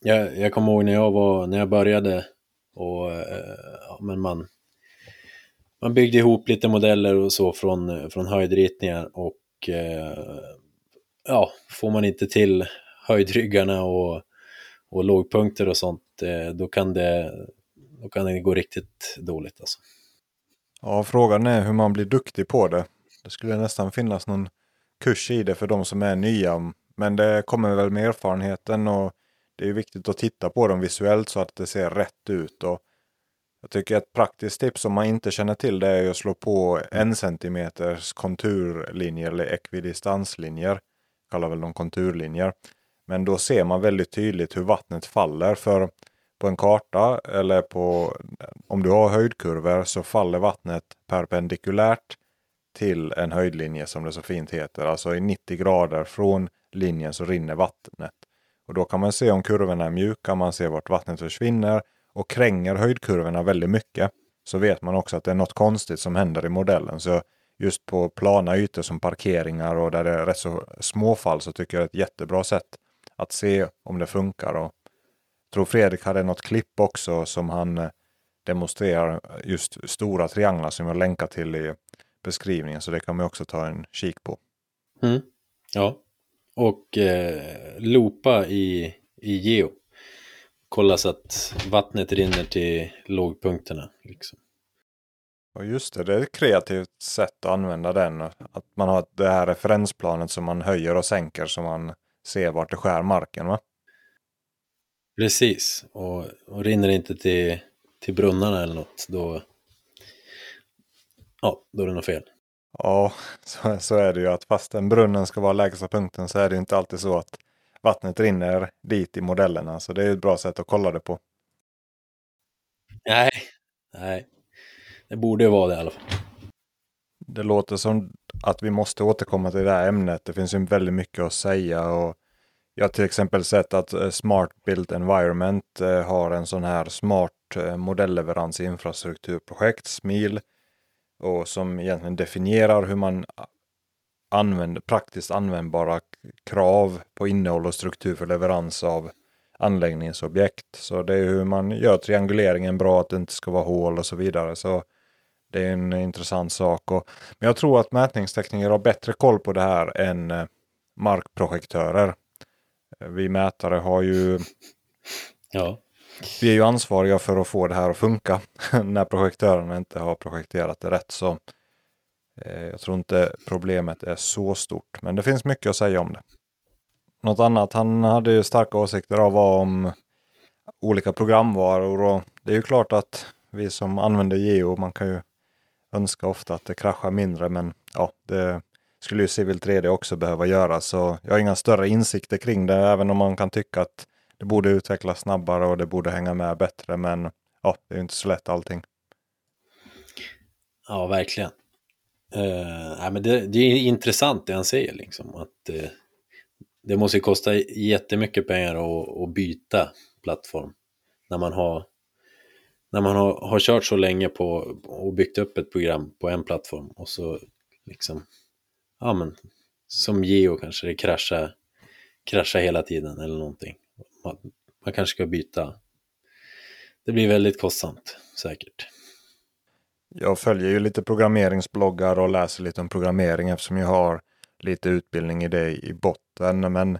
Speaker 3: Jag, jag kommer ihåg när jag, var, när jag började och eh, ja, men man, man byggde ihop lite modeller och så från, från höjdritningar och eh, ja, får man inte till höjdryggarna och och lågpunkter och sånt, eh, då kan det, då kan det gå riktigt dåligt alltså.
Speaker 1: Ja, frågan är hur man blir duktig på det. Det skulle nästan finnas någon kurs i det för de som är nya. Men det kommer väl med erfarenheten och det är viktigt att titta på dem visuellt så att det ser rätt ut. Och jag tycker ett praktiskt tips om man inte känner till det är att slå på en centimeters konturlinjer eller ekvidistanslinjer. Kallar väl de konturlinjer. Men då ser man väldigt tydligt hur vattnet faller. För på en karta eller på om du har höjdkurvor så faller vattnet perpendikulärt till en höjdlinje som det så fint heter. Alltså i 90 grader från linjen så rinner vattnet. Och då kan man se om kurvorna är mjuka, man ser vart vattnet försvinner och kränger höjdkurvorna väldigt mycket så vet man också att det är något konstigt som händer i modellen. Så just på plana ytor som parkeringar och där det är rätt så små fall så tycker jag det är ett jättebra sätt att se om det funkar. Och jag tror Fredrik hade något klipp också som han eh, demonstrerar just stora trianglar som jag länkar till i beskrivningen. Så det kan man också ta en kik på.
Speaker 3: Mm. Ja, och eh, loopa i, i geo. Kolla så att vattnet rinner till lågpunkterna. Liksom.
Speaker 1: Och just det, det är ett kreativt sätt att använda den. Att man har det här referensplanet som man höjer och sänker så man ser vart det skär marken. Va?
Speaker 3: Precis, och, och rinner det inte till, till brunnarna eller något då, ja, då är det något fel.
Speaker 1: Ja, så, så är det ju att fastän brunnen ska vara lägsta punkten så är det inte alltid så att vattnet rinner dit i modellerna. Så det är ett bra sätt att kolla det på.
Speaker 3: Nej, nej. Det borde vara det i alla fall.
Speaker 1: Det låter som att vi måste återkomma till det här ämnet. Det finns ju väldigt mycket att säga. och Jag har till exempel sett att eh, Smart Built Environment eh, har en sån här smart eh, modellleverans infrastrukturprojekt, SMIL, och som egentligen definierar hur man använder, praktiskt användbara krav på innehåll och struktur för leverans av anläggningsobjekt. Så det är hur man gör trianguleringen bra, att det inte ska vara hål och så vidare. Så det är en intressant sak. Och, men jag tror att mätningstekniker har bättre koll på det här än eh, markprojektörer. Eh, vi mätare har ju...
Speaker 3: Ja.
Speaker 1: Vi är ju ansvariga för att få det här att funka när projektörerna inte har projekterat det rätt. Så eh, jag tror inte problemet är så stort, men det finns mycket att säga om det. Något annat han hade ju starka åsikter av var om olika programvaror och det är ju klart att vi som använder Geo, man kan ju önska ofta att det kraschar mindre, men ja, det skulle ju Civil 3D också behöva göra, så jag har inga större insikter kring det, även om man kan tycka att det borde utvecklas snabbare och det borde hänga med bättre, men ja, det är ju inte så lätt allting.
Speaker 3: Ja, verkligen. Uh, men det, det, är intressant det han säger, liksom, att uh, det måste kosta jättemycket pengar att, att byta plattform när man har när man har, har kört så länge på och byggt upp ett program på en plattform och så liksom, ja men som Geo kanske det kraschar, kraschar hela tiden eller någonting. Man, man kanske ska byta. Det blir väldigt kostsamt säkert.
Speaker 1: Jag följer ju lite programmeringsbloggar och läser lite om programmering eftersom jag har lite utbildning i det i botten. Men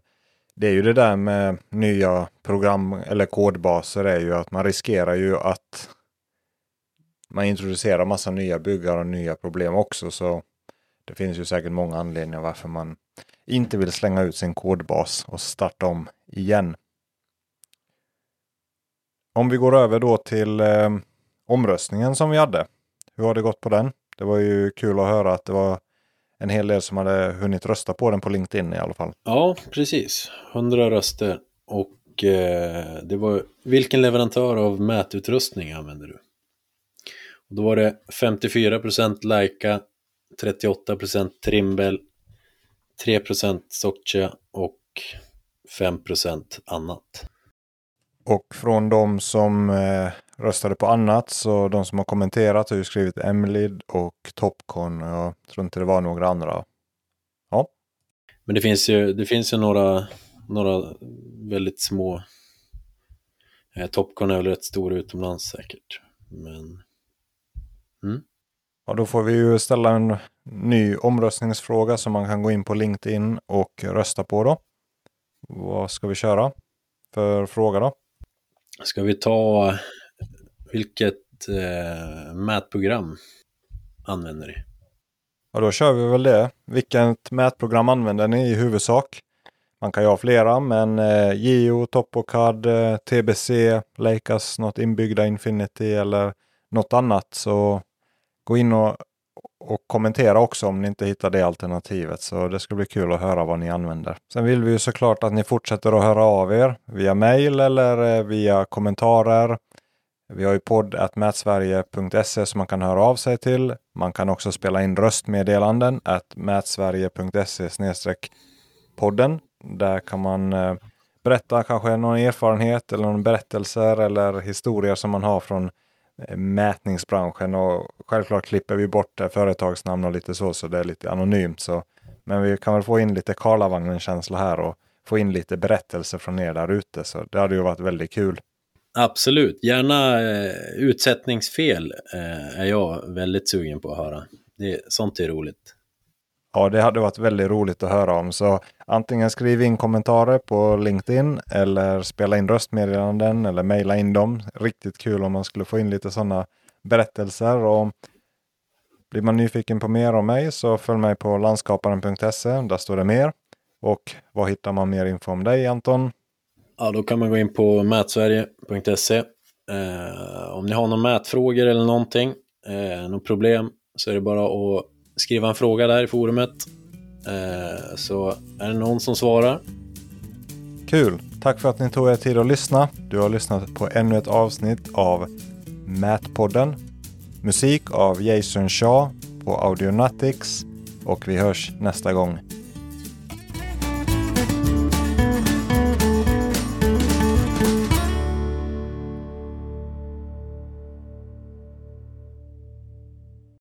Speaker 1: det är ju det där med nya program eller kodbaser är ju att man riskerar ju att man introducerar massa nya byggar och nya problem också. Så det finns ju säkert många anledningar varför man inte vill slänga ut sin kodbas och starta om igen. Om vi går över då till eh, omröstningen som vi hade. Hur har det gått på den? Det var ju kul att höra att det var en hel del som hade hunnit rösta på den på LinkedIn i alla fall.
Speaker 3: Ja, precis. 100 röster. Och eh, det var vilken leverantör av mätutrustning använder du? Och då var det 54% Leica, 38% Trimble, 3% Socha och 5% annat.
Speaker 1: Och från de som eh, röstade på annat, så de som har kommenterat har ju skrivit Emlid och Topcon. Jag tror inte det var några andra. Ja.
Speaker 3: Men det finns ju, det finns ju några, några väldigt små. Eh, Topcon är väl rätt stor utomlands säkert. Men...
Speaker 1: Mm. Ja, då får vi ju ställa en ny omröstningsfråga som man kan gå in på LinkedIn och rösta på då. Vad ska vi köra? för fråga då?
Speaker 3: Ska vi ta vilket eh, mätprogram använder ni?
Speaker 1: Ja, då kör vi väl det. Vilket mätprogram använder ni i huvudsak? Man kan ju ha flera, men eh, Geo, Topocad, eh, TBC, Leikas något inbyggda Infinity eller något annat. Så gå in och, och kommentera också om ni inte hittar det alternativet. Så det ska bli kul att höra vad ni använder. Sen vill vi ju såklart att ni fortsätter att höra av er via mail eller eh, via kommentarer. Vi har ju podd.mätsverige.se som man kan höra av sig till. Man kan också spela in röstmeddelanden at mätsverige.se podden. Där kan man eh, berätta kanske någon erfarenhet eller någon berättelser eller historier som man har från Eh, mätningsbranschen. Och självklart klipper vi bort företagsnamn och lite så, så det är lite anonymt. Så. Men vi kan väl få in lite Karlavagnen-känsla här och få in lite berättelser från er där ute. Så det hade ju varit väldigt kul.
Speaker 3: Absolut, gärna eh, utsättningsfel eh, är jag väldigt sugen på att höra. Det, sånt är roligt.
Speaker 1: Ja, det hade varit väldigt roligt att höra om. Så antingen skriv in kommentarer på LinkedIn eller spela in röstmeddelanden eller mejla in dem. Riktigt kul om man skulle få in lite sådana berättelser. Och blir man nyfiken på mer om mig så följ mig på landskaparen.se. Där står det mer. Och var hittar man mer info om dig Anton?
Speaker 3: Ja, då kan man gå in på mätsverige.se. Eh, om ni har några mätfrågor eller någonting, eh, något problem, så är det bara att skriva en fråga där i forumet. Eh, så är det någon som svarar.
Speaker 1: Kul! Tack för att ni tog er tid att lyssna. Du har lyssnat på ännu ett avsnitt av Mätpodden. Musik av Jason Shaw på Audionatics och vi hörs nästa gång.